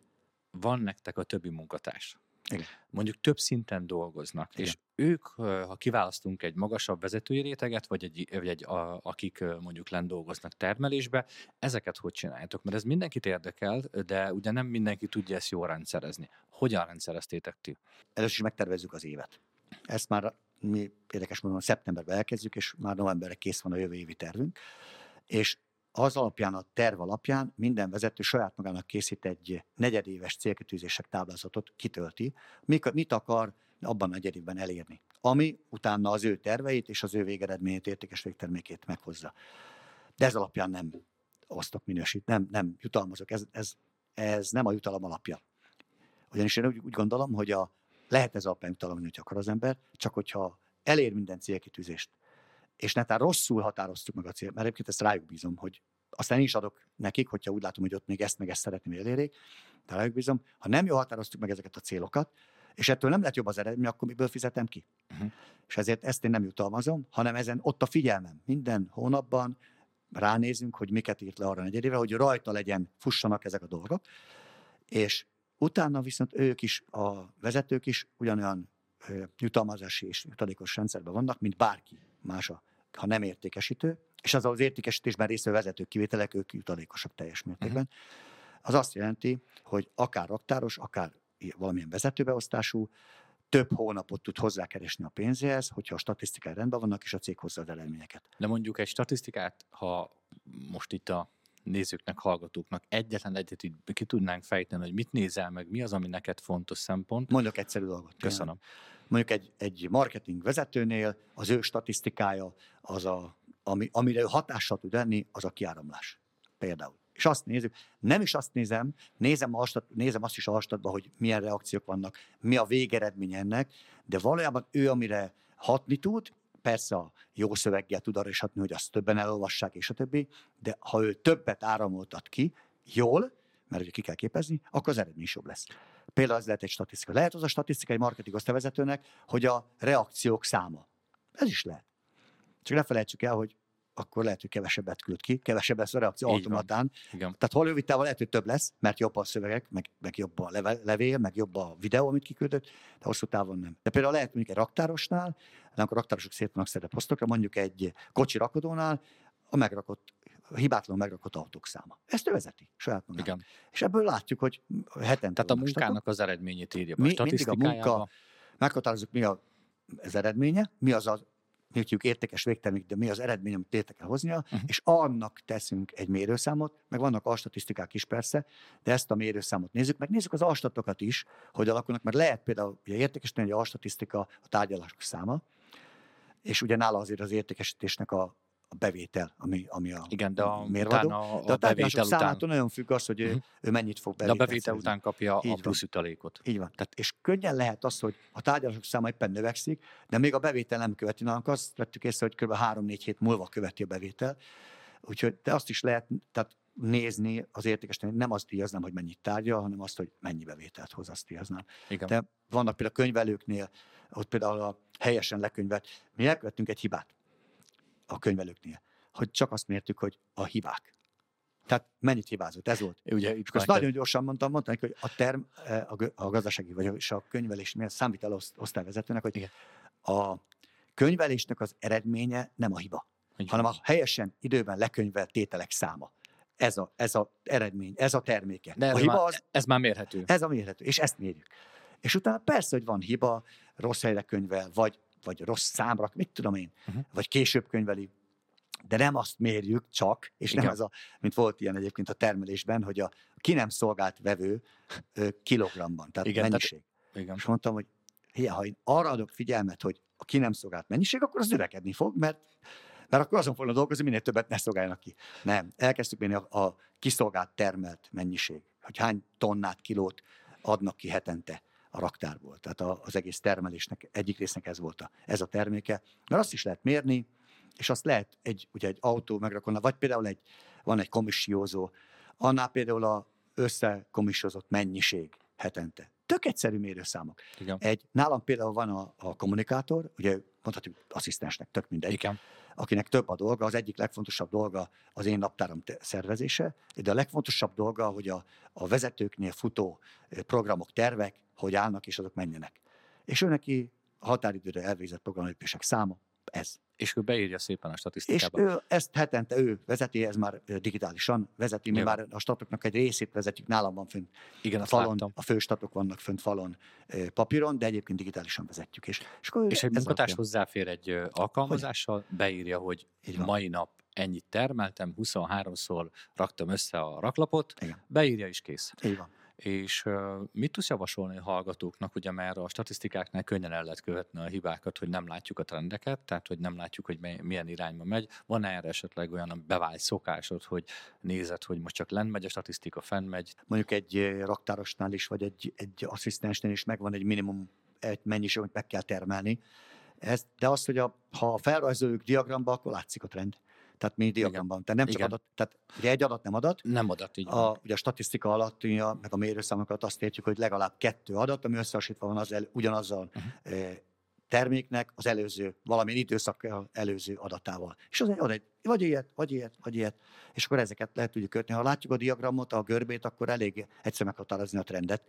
Van nektek a többi munkatárs. Igen. Mondjuk több szinten dolgoznak, Igen. és ők, ha kiválasztunk egy magasabb vezetői réteget, vagy egy, vagy egy a, akik mondjuk lent dolgoznak termelésbe, ezeket hogy csináljátok? Mert ez mindenkit érdekel, de ugye nem mindenki tudja ezt jól rendszerezni. Hogyan rendszereztétek ti? Először is megtervezzük az évet. Ezt már mi érdekes módon szeptemberben elkezdjük, és már novemberre kész van a jövő évi tervünk. És az alapján, a terv alapján minden vezető saját magának készít egy negyedéves célkitűzések táblázatot, kitölti, mit akar abban a negyedévben elérni, ami utána az ő terveit és az ő végeredményét, értékes végtermékét meghozza. De ez alapján nem osztok minősít, nem, nem jutalmazok, ez, ez, ez nem a jutalom alapja. Ugyanis én úgy, úgy gondolom, hogy a, lehet ez alapján jutalom, hogy akar az ember, csak hogyha elér minden célkitűzést, és netán rosszul határoztuk meg a célt, mert egyébként ezt rájuk bízom, hogy aztán én is adok nekik, hogyha úgy látom, hogy ott még ezt meg ezt szeretném elérni, de rájuk bízom, ha nem jól határoztuk meg ezeket a célokat, és ettől nem lett jobb az eredmény, akkor miből fizetem ki? Uh-huh. És ezért ezt én nem jutalmazom, hanem ezen ott a figyelmem. Minden hónapban ránézünk, hogy miket írt le arra negyedéve, hogy rajta legyen, fussanak ezek a dolgok, és utána viszont ők is, a vezetők is ugyanolyan jutalmazási és jutalékos rendszerben vannak, mint bárki más, a, ha nem értékesítő, és az az értékesítésben részvő vezető kivételek, ők jutalékosak teljes mértékben. Uh-huh. Az azt jelenti, hogy akár raktáros, akár valamilyen vezetőbeosztású, több hónapot tud hozzákeresni a pénzéhez, hogyha a statisztikák rendben vannak, és a cég hozza az eredményeket. De mondjuk egy statisztikát, ha most itt a nézőknek, hallgatóknak egyetlen egyet így ki tudnánk fejteni, hogy mit nézel meg, mi az, ami neked fontos szempont. Mondok egyszerű dolgot. Köszönöm. Mondjuk egy, egy marketing vezetőnél az ő statisztikája, az a, ami, amire ő hatással tud lenni, az a kiáramlás. Például. És azt nézzük, nem is azt nézem, nézem, a stat, nézem azt is a statban, hogy milyen reakciók vannak, mi a végeredmény ennek, de valójában ő, amire hatni tud, persze a jó szöveggel tud arra is hatni, hogy azt többen elolvassák, és a többi, de ha ő többet áramoltat ki, jól, mert ugye ki kell képezni, akkor az eredmény is jobb lesz. Például ez lehet egy statisztika. Lehet az a statisztika egy marketing osztályvezetőnek, hogy a reakciók száma. Ez is lehet. Csak ne felejtsük el, hogy akkor lehet, hogy kevesebbet küld ki, kevesebb lesz a reakció Így automatán. Igen. Tehát hol rövid távon lehet, hogy több lesz, mert jobb a szövegek, meg, meg jobb a leve- levél, meg jobb a videó, amit kiküldött, de hosszú távon nem. De például lehet mondjuk egy raktárosnál, de akkor raktárosok szét vannak szedve posztokra, mondjuk egy kocsi rakodónál, a megrakott, hibátlanul megrakott autók száma. Ezt ő vezeti saját magát. Igen. És ebből látjuk, hogy hetente Tehát a munkának az eredményét írja. Mi- a mindig a munka- meghatározzuk, mi a, az eredménye, mi az a hívjuk értékes végtermék, de mi az eredmény, amit létre kell hoznia, Mhm. és annak teszünk egy mérőszámot, meg vannak alstatisztikák is persze, de ezt a mérőszámot nézzük, meg nézzük az alstatokat is, hogy alakulnak, mert lehet például, ugye értékes egy alstatisztika a tárgyalások száma, és ugye nála azért az értékesítésnek a, a bevétel, ami, ami a Igen, de a, mérvadó. a, De a a bevétel után, nagyon függ az, hogy ő, Mhm. ő mennyit fog de a bevétel szerezni. után kapja Így a van. plusz jutalékot. Így van. Tehát, és könnyen lehet az, hogy a tárgyalások száma éppen növekszik, de még a bevétel nem követi. Nálunk azt vettük észre, hogy kb. 3-4 hét múlva követi a bevétel. Úgyhogy de azt is lehet tehát nézni az értékes, nem azt díjaznám, hogy mennyit tárgyal, hanem azt, hogy mennyi bevételt hoz, azt díjaznám. Igen. De vannak például könyvelőknél, ott például a helyesen lekönyvet, mi elkövettünk egy hibát a könyvelőknél, hogy csak azt mértük, hogy a hibák. Tehát mennyit hibázott, ez volt. Ugye itt azt nagyon gyorsan mondtam, mondtam neki, hogy a term, eh, a, a gazdasági vagy a- és a könyvelés miatt számvitel oszt- osztályvezetőnek, hogy Igen. a könyvelésnek az eredménye nem a hiba, Így hanem a helyesen időben lekönyvelt tételek száma. Ez a, ez a eredmény, ez a terméke. De a ez hiba már, az, ez már mérhető. ez a mérhető, és ezt mérjük. És utána persze, hogy van hiba, rossz helyre könyvel, vagy, vagy rossz számra, mit tudom én, Mhm. vagy később könyveli, de nem azt mérjük csak, és nem Igen. ez a, mint volt ilyen egyébként a termelésben, hogy a ki nem szolgált vevő kilogramban, tehát Igen, Igen, tehát- mennyiség. Igen. És mondtam, hogy hiá, ha én arra adok figyelmet, hogy a ki nem szolgált mennyiség, akkor az növekedni fog, mert, mert akkor azon fognak dolgozni, minél többet ne szolgáljanak ki. Nem, elkezdtük mérni a, a kiszolgált termelt mennyiség, hogy hány tonnát, kilót adnak ki hetente a raktárból. Tehát a, az egész termelésnek egyik résznek ez volt a, ez a terméke. Mert azt is lehet mérni, és azt lehet egy, ugye egy autó megrakonna, vagy például egy, van egy komissiózó, annál például a összekomissiozott mennyiség hetente. Tök egyszerű mérőszámok. Igen. Egy, nálam például van a, a kommunikátor, ugye mondhatjuk asszisztensnek, tök mindegy, Igen. akinek több a dolga, az egyik legfontosabb dolga az én naptáram szervezése, de a legfontosabb dolga, hogy a, a vezetőknél futó eh, programok, tervek, hogy állnak és azok menjenek. És ő neki a határidőre elvégzett programlépések száma, ez. És ő beírja szépen a És statisztikába. ő ezt hetente ő vezeti, ez már digitálisan vezeti, mi Jó. már a statoknak egy részét vezetjük, nálam van fönt Igen, a falon, láttam. a főstatok vannak fönt falon papíron, de egyébként digitálisan vezetjük. És, és, akkor És egy munkatárs alapján- hozzáfér egy alkalmazással, beírja, hogy Így van. mai nap ennyit termeltem, 23-szor raktam össze a raklapot, Igen. beírja is kész. Így van. És mit tudsz javasolni a hallgatóknak, ugye mert a statisztikáknál könnyen el lehet követni a hibákat, hogy nem látjuk a trendeket, tehát hogy nem látjuk, hogy milyen irányba megy. Van erre esetleg olyan bevált szokásod, hogy nézed, hogy most csak lent megy a statisztika, fenn megy? mondjuk egy raktárosnál is, vagy egy, egy asszisztensnél is megvan egy minimum egy mennyiség, amit meg kell termelni. Ez, de az, hogy a, ha felrajzoljuk diagramba, akkor látszik a trend. Tehát mi diagramban. Tehát nem csak Igen. adat, tehát ugye egy adat nem adat, Nem adat, így a, ugye a statisztika alatt, a- meg a mérőszámokat azt értjük, hogy legalább kettő adat, ami összehasonlítva van az el, ugyanazzal uh-huh. terméknek az előző, valamilyen időszakkal előző adatával. És az egy, vagy ilyet, vagy ilyet, vagy ilyet. És akkor ezeket lehet tudjuk kötni. Ha látjuk a diagramot, a görbét, akkor elég egyszer meghatározni a trendet.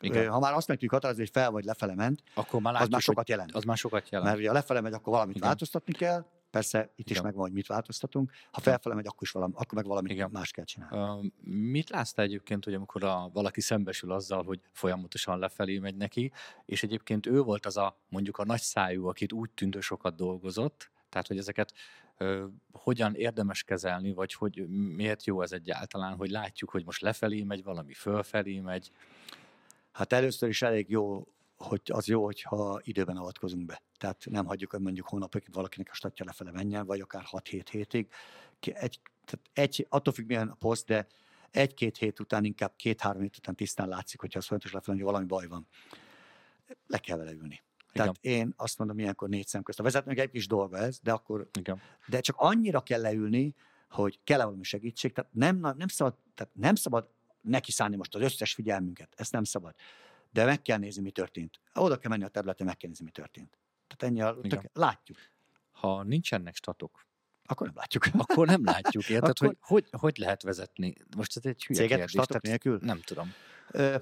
Igen. Ha már azt meg tudjuk határozni, hogy fel vagy lefele ment, Akkor már az látjuk, már sokat jelent. az már sokat jelent. Mert ugye a lefele megy, akkor valamit Igen. változtatni kell, persze itt is Igen. megvan, hogy mit változtatunk. Ha felfele megy, akkor, is valami, akkor meg valamit Igen. más kell csinálni. Ö, Mit látsz te egyébként, hogy amikor a, valaki szembesül azzal, hogy folyamatosan lefelé megy neki, és egyébként ő volt az a mondjuk a nagy szájú, akit úgy tűnt, hogy sokat dolgozott, tehát hogy ezeket ö, hogyan érdemes kezelni, vagy hogy miért jó ez egyáltalán, hogy látjuk, hogy most lefelé megy, valami fölfelé megy. Hát először is elég jó, hogy az jó, hogyha időben avatkozunk be. Tehát nem hagyjuk, hogy mondjuk hónapokig valakinek a statja lefele menjen, vagy akár 6-7 hétig. Egy, tehát egy, attól függ, milyen a poszt, de egy-két hét után, inkább két-három hét után tisztán látszik, hogyha az folyamatos lefele, hogy valami baj van. Le kell vele ülni. Tehát én azt mondom, ilyenkor négy szem közt. A vezetőnek egy kis dolga ez, de akkor Igen. de csak annyira kell leülni, hogy kell-e valami segítség, tehát nem, nem, szabad, tehát nem szabad neki szállni most az összes figyelmünket, ezt nem szabad. De meg kell nézni, mi történt. Oda kell menni a területre, meg kell nézni, mi történt. Tehát ennyi, a, tök, látjuk. Ha nincsenek statok, Akkor nem látjuk. akkor nem látjuk, érted, Akkor- hogy, hogy hogy lehet vezetni? Most ez egy hülye Céget kérdés. statok nélkül? Nem tudom. Ö,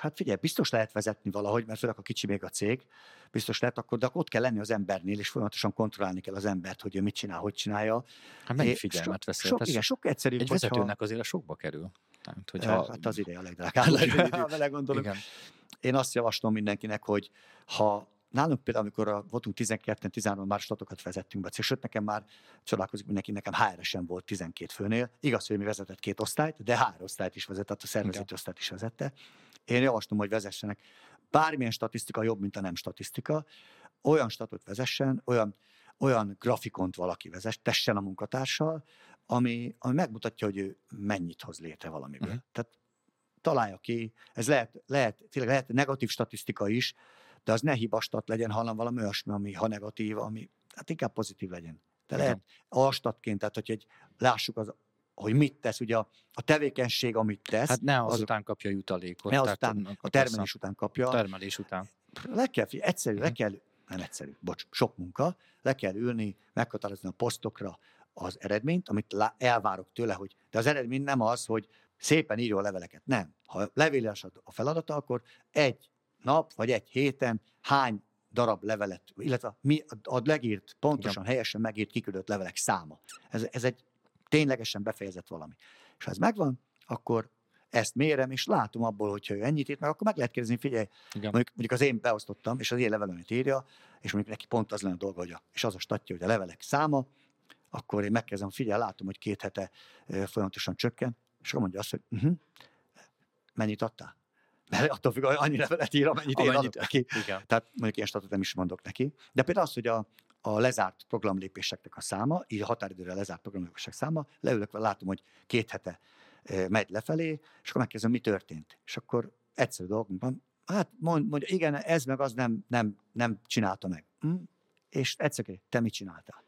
hát figyelj, biztos lehet vezetni valahogy, mert főleg a kicsi még a cég, biztos lehet, akkor, de akkor ott kell lenni az embernél, és folyamatosan kontrollálni kell az embert, hogy ő mit csinál, hogy csinálja. Hát mennyi figyelmet veszel? sok, igen, sok egyszerűbb, Egy vezetőnek azért a sokba kerül. Tehát, hogyha... Hát az ideje a legdrágább, ha vele gondolok. Igen. Én azt javaslom mindenkinek, hogy ha nálunk például, amikor a, voltunk 12-13 már statokat vezettünk be, sőt nekem már csodálkozik mindenki, nekem HR-esen volt 12 főnél. Igaz, hogy mi vezetett két osztályt, de HR osztályt is vezetett, a szervezeti osztályt is vezette. Én javaslom, hogy vezessenek. Bármilyen statisztika jobb, mint a nem statisztika. Olyan statot vezessen, olyan, olyan grafikont valaki vezess, tessen a munkatársal, ami, ami megmutatja, hogy ő mennyit hoz létre valamiből. Uh-huh. Tehát találja ki, ez lehet, lehet, tényleg lehet negatív statisztika is, de az ne hibastat legyen, hanem valami olyasmi, ami ha negatív, ami hát inkább pozitív legyen. De Igen. lehet alstatként, tehát hogy egy, lássuk, az, hogy mit tesz, ugye a, a tevékenység, amit tesz, Hát ne azután kapja jutalékot. ne azután a termelés után kapja. A termelés után. Le kell, egyszerű, le Mhm. kell, nem egyszerű, bocs, sok munka, le kell ülni, meghatározni a posztokra az eredményt, amit elvárok tőle, hogy, de az eredmény nem az, hogy szépen írja a leveleket. Nem. Ha levéles a feladata, akkor egy nap vagy egy héten hány darab levelet, illetve mi a legírt, pontosan, helyesen megírt, kiküldött levelek száma. Ez, ez egy ténylegesen befejezett valami. És ha ez megvan, akkor ezt mérem, és látom abból, hogyha ő ennyit írt meg, akkor meg lehet kérdezni, figyelj, Igen. Mondjuk, mondjuk az én beosztottam, és az én levelőmet írja, és mondjuk neki pont az lenne a dolga, hogy a, és az a statja, hogy a levelek száma, akkor én megkezdem, figyelj, látom, hogy két hete folyamatosan csökken, és akkor mondja azt, hogy uh-huh, mennyit adtál? Mert attól függ, hogy annyi levelet ír, amennyit én Amennyit- adok neki. Igen. Tehát mondjuk ilyen statot nem is mondok neki. De például az, hogy a, a lezárt programlépéseknek a száma, így a határidőre lezárt programlépések száma, leülök, látom, hogy két hete megy lefelé, és akkor megkezdem, mi történt. És akkor egyszerű dolgunk van, hát mond, mondja, igen, ez meg az nem, nem, nem csinálta meg. Hm? És egyszer, te mit csináltál?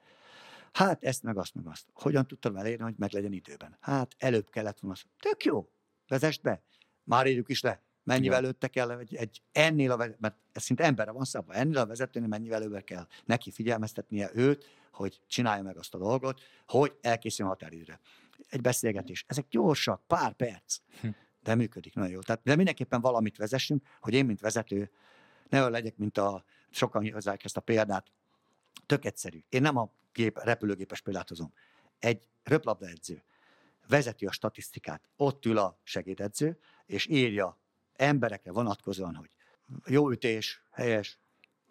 Hát ezt meg azt meg azt. Hogyan tudtam elérni, hogy meg legyen időben? Hát előbb kellett volna. Tök jó, vezest be. Már írjuk is le. Mennyivel Igen. előtte kell, egy, egy ennél a vezető, mert ez szinte emberre van szabva, ennél a vezetőnél mennyivel előbb kell neki figyelmeztetnie őt, hogy csinálja meg azt a dolgot, hogy elkészüljön határidőre. Egy beszélgetés. Ezek gyorsak, pár perc, Hm. de működik nagyon jó. Tehát, de mindenképpen valamit vezessünk, hogy én, mint vezető, ne olyan legyek, mint a, sokan hozzák ezt a példát, tök egyszerű. Én nem a gép, repülőgépes példát hozom. Egy röplabdaedző vezeti a statisztikát, ott ül a segédedző, és írja emberekre vonatkozóan, hogy jó ütés, helyes,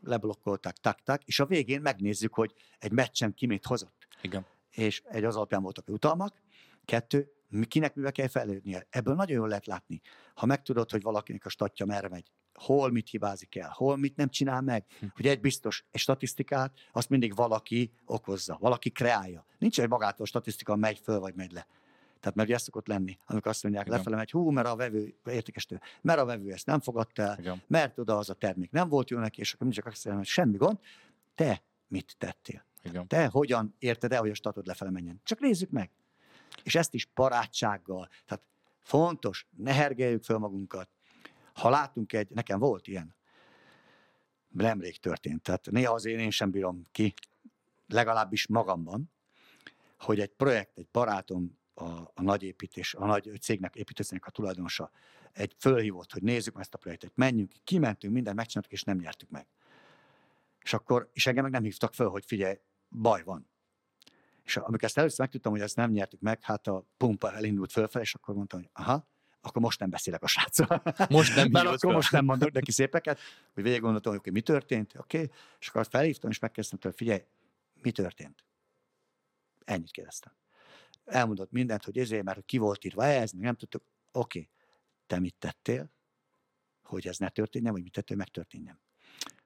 leblokkolták, tak, és a végén megnézzük, hogy egy meccsen ki mit hozott. Igen. És egy az alapján voltak jutalmak, kettő, kinek mivel kell fejlődnie. Ebből nagyon jól lehet látni. Ha megtudod, hogy valakinek a statja merre megy, hol mit hibázik el, hol mit nem csinál meg, Hm. hogy egy biztos, egy statisztikát, azt mindig valaki okozza, valaki kreálja. Nincs egy magától statisztika, megy föl vagy megy le. Tehát mert ugye ez szokott lenni, amikor azt mondják, Igen. lefele megy, hú, mert a vevő, értékesítő, mert a vevő ezt nem fogadta el, Igen. mert oda az a termék nem volt jó neki, és akkor mindig csak azt mondja, hogy semmi gond, te mit tettél? Igen. Te hogyan érted el, hogy a statod lefele menjen? Csak nézzük meg. És ezt is barátsággal. Tehát fontos, ne hergeljük fel magunkat. Ha látunk egy, nekem volt ilyen, nemrég történt, tehát néha azért én sem bírom ki, legalábbis magamban, hogy egy projekt, egy barátom, a, a nagy építés, a nagy cégnek, építőcégnek a tulajdonosa, egy fölhívott, hogy nézzük ezt a projektet, menjünk, kimentünk, mindent megcsináltuk, és nem nyertük meg. És akkor, és engem meg nem hívtak föl, hogy figyelj, baj van. És amikor ezt először megtudtam, hogy ezt nem nyertük meg, hát a pumpa elindult fölfelé, és akkor mondtam, hogy aha, akkor most nem beszélek a sráccal. Most nem Mert akkor fel. most nem mondok neki szépeket, hogy végig gondoltam, hogy mi történt, oké, és akkor felhívtam, és megkezdtem tőle, figyelj, mi történt? Ennyit kérdeztem. Elmondott mindent, hogy ezért, mert ki volt írva ez, meg nem tudtuk. Oké, te mit tettél, hogy ez ne történjen, vagy mit tettél, hogy megtörténjen?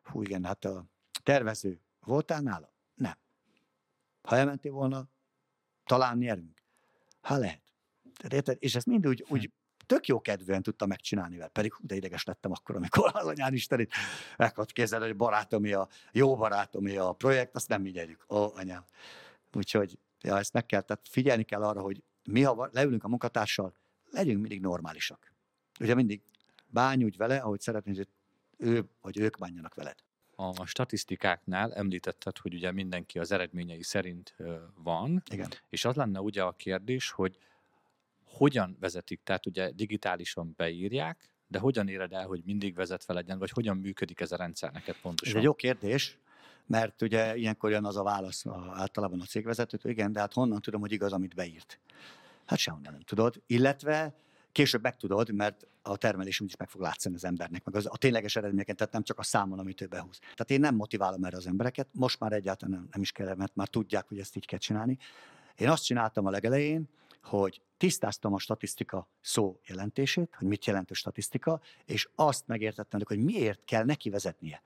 Hú, igen, hát a tervező voltál nála? Nem. Ha elmentél volna, talán nyerünk. Ha lehet. Tehát érted? És ezt mind úgy, úgy tök jó kedvűen tudta megcsinálni vele. Pedig hú, de ideges lettem akkor, amikor az anyán istenit meghat kézzel, hogy barátomé a, jó barátomé a projekt, azt nem mi gyerünk. Ó, anyám. Úgyhogy ja, ezt meg kell, tehát figyelni kell arra, hogy mi, ha leülünk a munkatársal, legyünk mindig normálisak. Ugye mindig bánj úgy vele, ahogy szeretnéd, hogy ő vagy ők bánjanak veled. A statisztikáknál említetted, hogy ugye mindenki az eredményei szerint van, Igen. és az lenne ugye a kérdés, hogy hogyan vezetik, tehát ugye digitálisan beírják, de hogyan éred el, hogy mindig vezetve legyen, vagy hogyan működik ez a rendszer neked Ez pontosan? egy jó kérdés, mert ugye ilyenkor jön az a válasz általában a cégvezetőtől, igen, de hát honnan tudom, hogy igaz, amit beírt? Hát sehonnan nem tudod. Illetve később megtudod, mert a termelés úgyis meg fog látszani az embernek, meg az, a tényleges eredményeket, tehát nem csak a számon, amit ő behúz. Tehát én nem motiválom erre az embereket, most már egyáltalán nem, nem is kell, mert már tudják, hogy ezt így kell csinálni. Én azt csináltam a legelején, hogy tisztáztam a statisztika szó jelentését, hogy mit jelent a statisztika, és azt megértettem, hogy miért kell neki vezetnie.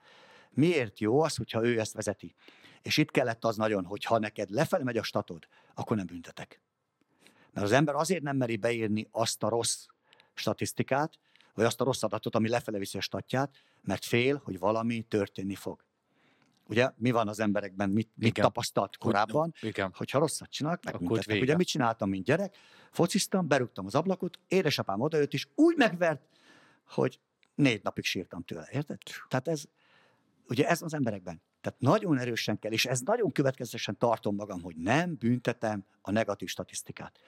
Miért jó az, hogyha ő ezt vezeti. És itt kellett az nagyon, hogy ha neked lefelé megy a statod, akkor nem büntetek. Mert az ember azért nem meri beírni azt a rossz statisztikát, vagy azt a rossz adatot, ami lefele viszi a statját, mert fél, hogy valami történni fog. Ugye mi van az emberekben, mit, mit Igen. tapasztalt Hogy- korábban, Igen. hogyha rosszat csinálnak, megbüntetnek. Ugye mit csináltam, mint gyerek? Fociztam, berúgtam az ablakot, édesapám odajött, és úgy megvert, hogy négy napig sírtam tőle, érted? Tehát ez, ugye ez az emberekben. Tehát nagyon erősen kell, és ez nagyon következetesen tartom magam, hogy nem büntetem a negatív statisztikát.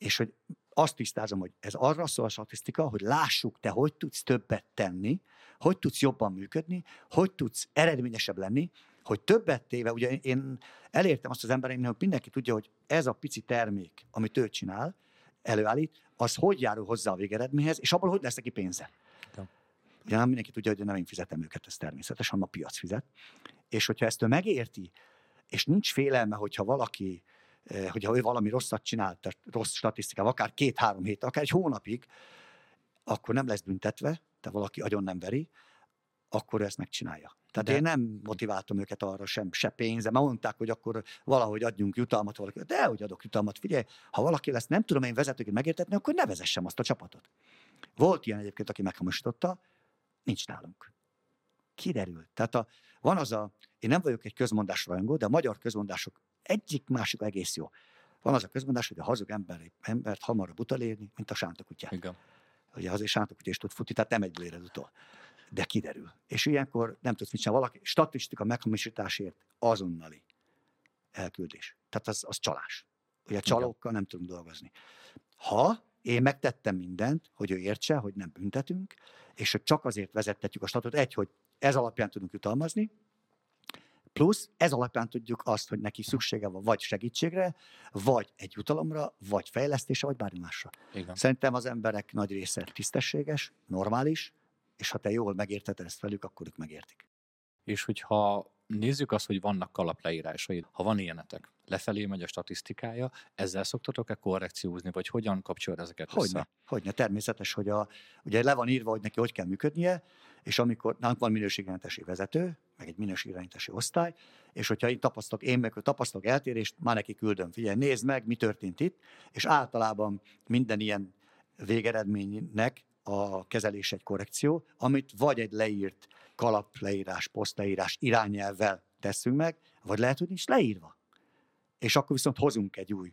És hogy azt tisztázom, hogy ez arra szól a statisztika, hogy lássuk te, hogy tudsz többet tenni, hogy tudsz jobban működni, hogy tudsz eredményesebb lenni, hogy többet téve, ugye én elértem azt az embereinknek, hogy mindenki tudja, hogy ez a pici termék, amit ő csinál, előállít, az hogy járul hozzá a végeredményhez, és abból hogy lesz neki pénze. Ugye nem mindenki tudja, hogy nem én fizetem őket, ez természetes, hanem a piac fizet. És hogyha ezt ő megérti, és nincs félelme, hogyha valaki, hogyha ő valami rosszat csinál, tehát rossz statisztikával, akár két-három hét, akár egy hónapig, akkor nem lesz büntetve, de valaki agyon nem veri, akkor ő ezt megcsinálja. Tehát De- én nem motiváltam őket arra sem, se pénze, mert mondták, hogy akkor valahogy adjunk jutalmat valaki. De hogy adok jutalmat, figyelj, ha valaki lesz, nem tudom én vezetőként megértetni, akkor ne vezessem azt a csapatot. Volt ilyen egyébként, aki meghamisította, nincs nálunk. Kiderült. Tehát a, van az a, én nem vagyok egy közmondás rajongó, de a magyar közmondások egyik másik egész jó. Van az a közmondás, hogy a hazug ember, embert hamarabb utalérni, mint a sántakutyát. Igen. Ugye azért sántakutya is tud futni, tehát nem egyből éred utol. De kiderül. És ilyenkor nem tudsz mit csinálni. Valaki statisztika meghamisításért azonnali elküldés. Tehát az, az csalás. Ugye csalókkal nem tudunk dolgozni. Ha én megtettem mindent, hogy ő értse, hogy nem büntetünk, és hogy csak azért vezettetjük a statot, egy, hogy ez alapján tudunk jutalmazni, plusz ez alapján tudjuk azt, hogy neki szüksége van vagy segítségre, vagy egy jutalomra, vagy fejlesztésre, vagy bármi másra. Igen. Szerintem az emberek nagy része tisztességes, normális, és ha te jól megérted ezt velük, akkor ők megértik. És hogyha nézzük azt, hogy vannak kalapleírásai, ha van ilyenetek, lefelé megy a statisztikája, ezzel szoktatok-e korrekciózni, vagy hogyan kapcsolod ezeket Hogyne, össze? hogyne, természetes, hogy a, ugye le van írva, hogy neki hogy kell működnie, és amikor nálunk van minőségirányítási vezető, meg egy minőségirányítási osztály, és hogyha én tapasztalok, én meg tapasztalok eltérést, már neki küldöm, figyelj, nézd meg, mi történt itt, és általában minden ilyen végeredménynek a kezelés egy korrekció, amit vagy egy leírt kalapleírás, posztleírás irányelvvel teszünk meg, vagy lehet, hogy nincs leírva. És akkor viszont hozunk egy új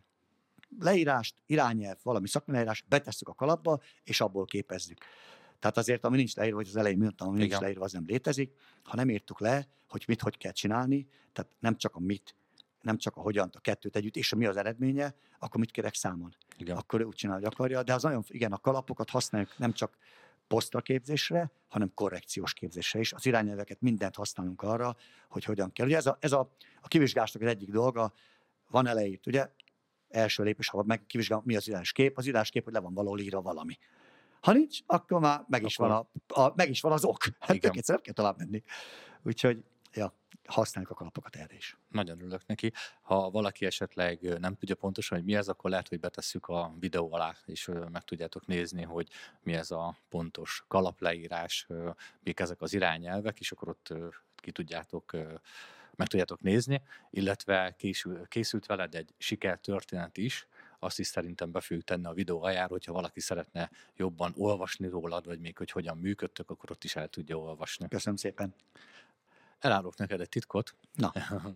leírást, irányelv, valami szakmai leírás, betesszük a kalapba, és abból képezzük. Tehát azért, ami nincs leírva, hogy az elején mondtam, ami nincs Igen. leírva, az nem létezik. Ha nem írtuk le, hogy mit, hogy kell csinálni, tehát nem csak a mit, nem csak a hogyan, a kettőt együtt, és a mi az eredménye, akkor mit kérek számon. Igen. Akkor ő úgy csinál, hogy akarja, de az nagyon, igen, a kalapokat használjuk nem csak posztra képzésre, hanem korrekciós képzésre is. Az irányelveket mindent használunk arra, hogy hogyan kell. Ugye ez a, ez a, a kivizsgásnak az egyik dolga, van elejét, ugye? Első lépés, ha meg kivizsgálom, mi az ideális kép, az ideális kép, hogy le van valahol írva valami. Ha nincs, akkor már meg is, Akkor- van, a, a, meg is van az ok. Hát tök egyszer nem kell tovább menni. Úgyhogy, ja, használjuk a kalapokat erre is. Nagyon örülök neki. Ha valaki esetleg nem tudja pontosan, hogy mi ez, akkor lehet, hogy betesszük a videó alá, és meg tudjátok nézni, hogy mi ez a pontos kalapleírás, mik ezek az irányelvek, és akkor ott ki tudjátok, meg tudjátok nézni, illetve készül, készült veled egy sikertörténet is, azt is szerintem be fogjuk tenni a videó aljára, hogyha valaki szeretne jobban olvasni rólad, vagy még hogy hogyan működtök, akkor ott is el tudja olvasni. Köszönöm szépen. Elárulok neked egy titkot. Na.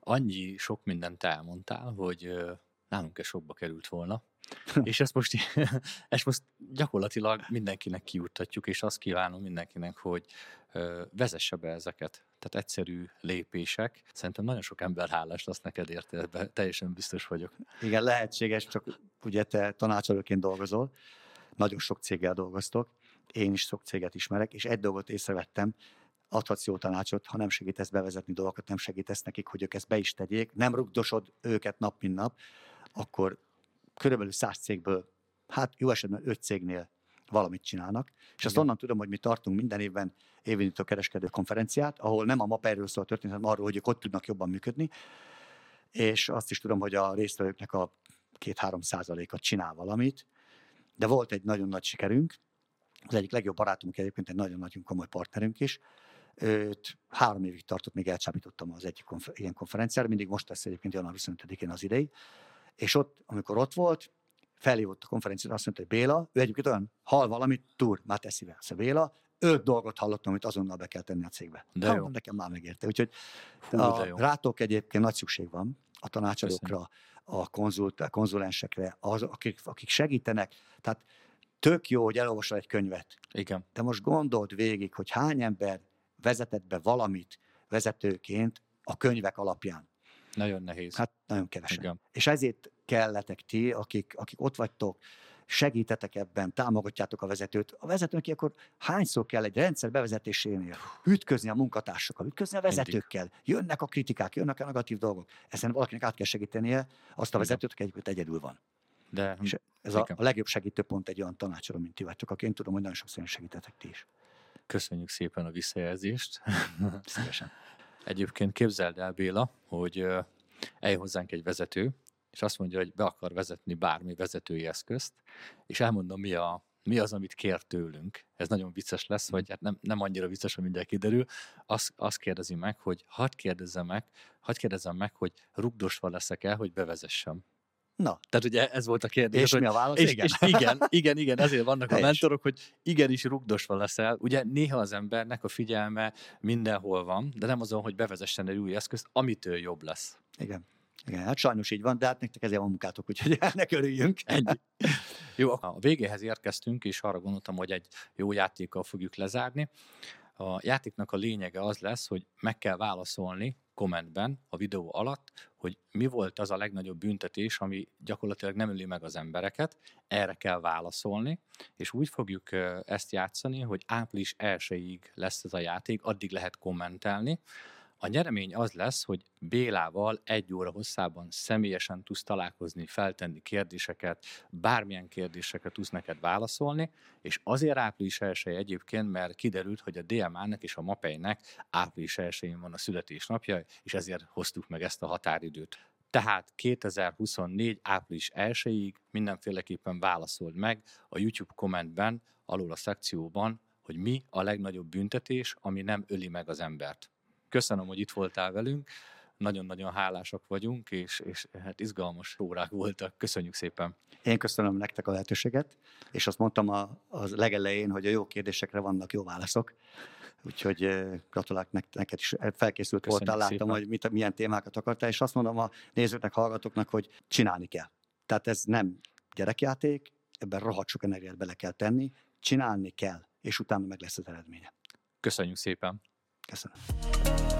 Annyi sok mindent elmondtál, hogy ö, nálunk ez sokba került volna. és ezt most, ezt most gyakorlatilag mindenkinek kijuttatjuk, és azt kívánom mindenkinek, hogy vezesse be ezeket. Tehát egyszerű lépések. Szerintem nagyon sok ember hálás lesz neked érte, ebben teljesen biztos vagyok. Igen, lehetséges, csak ugye te tanácsadóként dolgozol, nagyon sok céggel dolgoztok, én is sok céget ismerek, és egy dolgot észrevettem, adhatsz jó tanácsot, ha nem segítesz bevezetni dolgokat, nem segítesz nekik, hogy ők ezt be is tegyék, nem rugdosod őket nap, mint nap, akkor körülbelül száz cégből, hát jó esetben öt cégnél valamit csinálnak, és azt Igen. onnan tudom, hogy mi tartunk minden évben évindító kereskedő konferenciát, ahol nem a mapáról szól a történet, hanem arról, hogy ők ott tudnak jobban működni, és azt is tudom, hogy a résztvevőknek a két-három százaléka csinál valamit, de volt egy nagyon nagy sikerünk, az egyik legjobb barátunk egyébként egy nagyon nagyon komoly partnerünk is, őt három évig tartott, még elcsábítottam az egyik konfer- ilyen konferenciára, mindig most lesz egyébként január 25-én az idei, és ott, amikor ott volt, felhívott a konferenciára, azt mondta, hogy Béla, ő egyébként olyan hall valamit, túr, már teszi vele. Szóval Béla, öt dolgot hallottam, amit azonnal be kell tenni a cégbe. De Hát, jó. Nekem már megérte. Úgyhogy Hú, a, jó. rátok egyébként nagy szükség van a tanácsadókra, a, konzult, a konzulensekre, az, akik, akik segítenek. Tehát tök jó, hogy elolvasol egy könyvet, Igen, de most gondold végig, hogy hány ember vezetett be valamit vezetőként a könyvek alapján. Nagyon nehéz. Hát nagyon kevesen. Igen. És ezért kelletek ti, akik, akik ott vagytok, segítetek ebben, támogatjátok a vezetőt. A vezetőnek akkor hányszor kell egy rendszer bevezetésénél ütközni a munkatársakkal, ütközni a vezetőkkel, jönnek a kritikák, jönnek a negatív dolgok. Ezen valakinek át kell segítenie azt a vezetőt, aki egyébként egyedül van. De És ez a, a legjobb segítőpont egy olyan tanácsadó, mint ti vagytok, aki én tudom, hogy nagyon sokszor segítetek ti is. köszönjük szépen a visszajelzést. Szívesen. Egyébként képzeld el, Béla, hogy eljön hozzánk egy vezető, és azt mondja, hogy be akar vezetni bármi vezetői eszközt, és elmondom, mi, a, mi az, amit kér tőlünk. Ez nagyon vicces lesz, vagy hát nem, nem annyira vicces, hogy mindjárt kiderül. Azt, azt kérdezi meg, hogy hadd kérdezzem meg, hadd kérdezzem meg, hogy rugdosva leszek-e, hogy bevezessem. Na, Tehát ugye ez volt a kérdés. és hogy, mi a válasz? és, igen. és igen, igen, igen, ezért vannak a mentorok, hogy igenis rugdosva leszel. Ugye néha az embernek a figyelme mindenhol van, de nem azon, hogy bevezessen egy új eszközt, amitől jobb lesz. igen. Igen, hát sajnos így van, de hát nektek ezért van munkátok, úgyhogy ennek örüljünk. Ennyi. Jó, a végéhez érkeztünk, és arra gondoltam, hogy egy jó játékkal fogjuk lezárni. A játéknak a lényege az lesz, hogy meg kell válaszolni kommentben a videó alatt, hogy mi volt az a legnagyobb büntetés, ami gyakorlatilag nem öli meg az embereket, erre kell válaszolni, és úgy fogjuk ezt játszani, hogy április 1 lesz ez a játék, addig lehet kommentelni. A nyeremény az lesz, hogy Bélával egy óra hosszában személyesen tudsz találkozni, feltenni kérdéseket, bármilyen kérdéseket tudsz neked válaszolni, és azért április 1 egyébként, mert kiderült, hogy a DMA-nek és a MAPEI-nek április 1 van a születésnapja, és ezért hoztuk meg ezt a határidőt. Tehát 2024. április 1-ig mindenféleképpen válaszold meg a YouTube kommentben, alul a szekcióban, hogy mi a legnagyobb büntetés, ami nem öli meg az embert. Köszönöm, hogy itt voltál velünk, nagyon-nagyon hálásak vagyunk, és, és hát izgalmas órák voltak. Köszönjük szépen! Én köszönöm nektek a lehetőséget, és azt mondtam a, az legelején, hogy a jó kérdésekre vannak jó válaszok. Úgyhogy gratulálok nek- neked is, Eh, felkészült Köszönjük voltál, láttam, szépen. hogy mit, milyen témákat akartál, és azt mondom a nézőknek, hallgatóknak, hogy csinálni kell. Tehát ez nem gyerekjáték, ebben rohadt sok energiát bele kell tenni, csinálni kell, és utána meg lesz az eredménye. Köszönjük szépen! Köszönöm.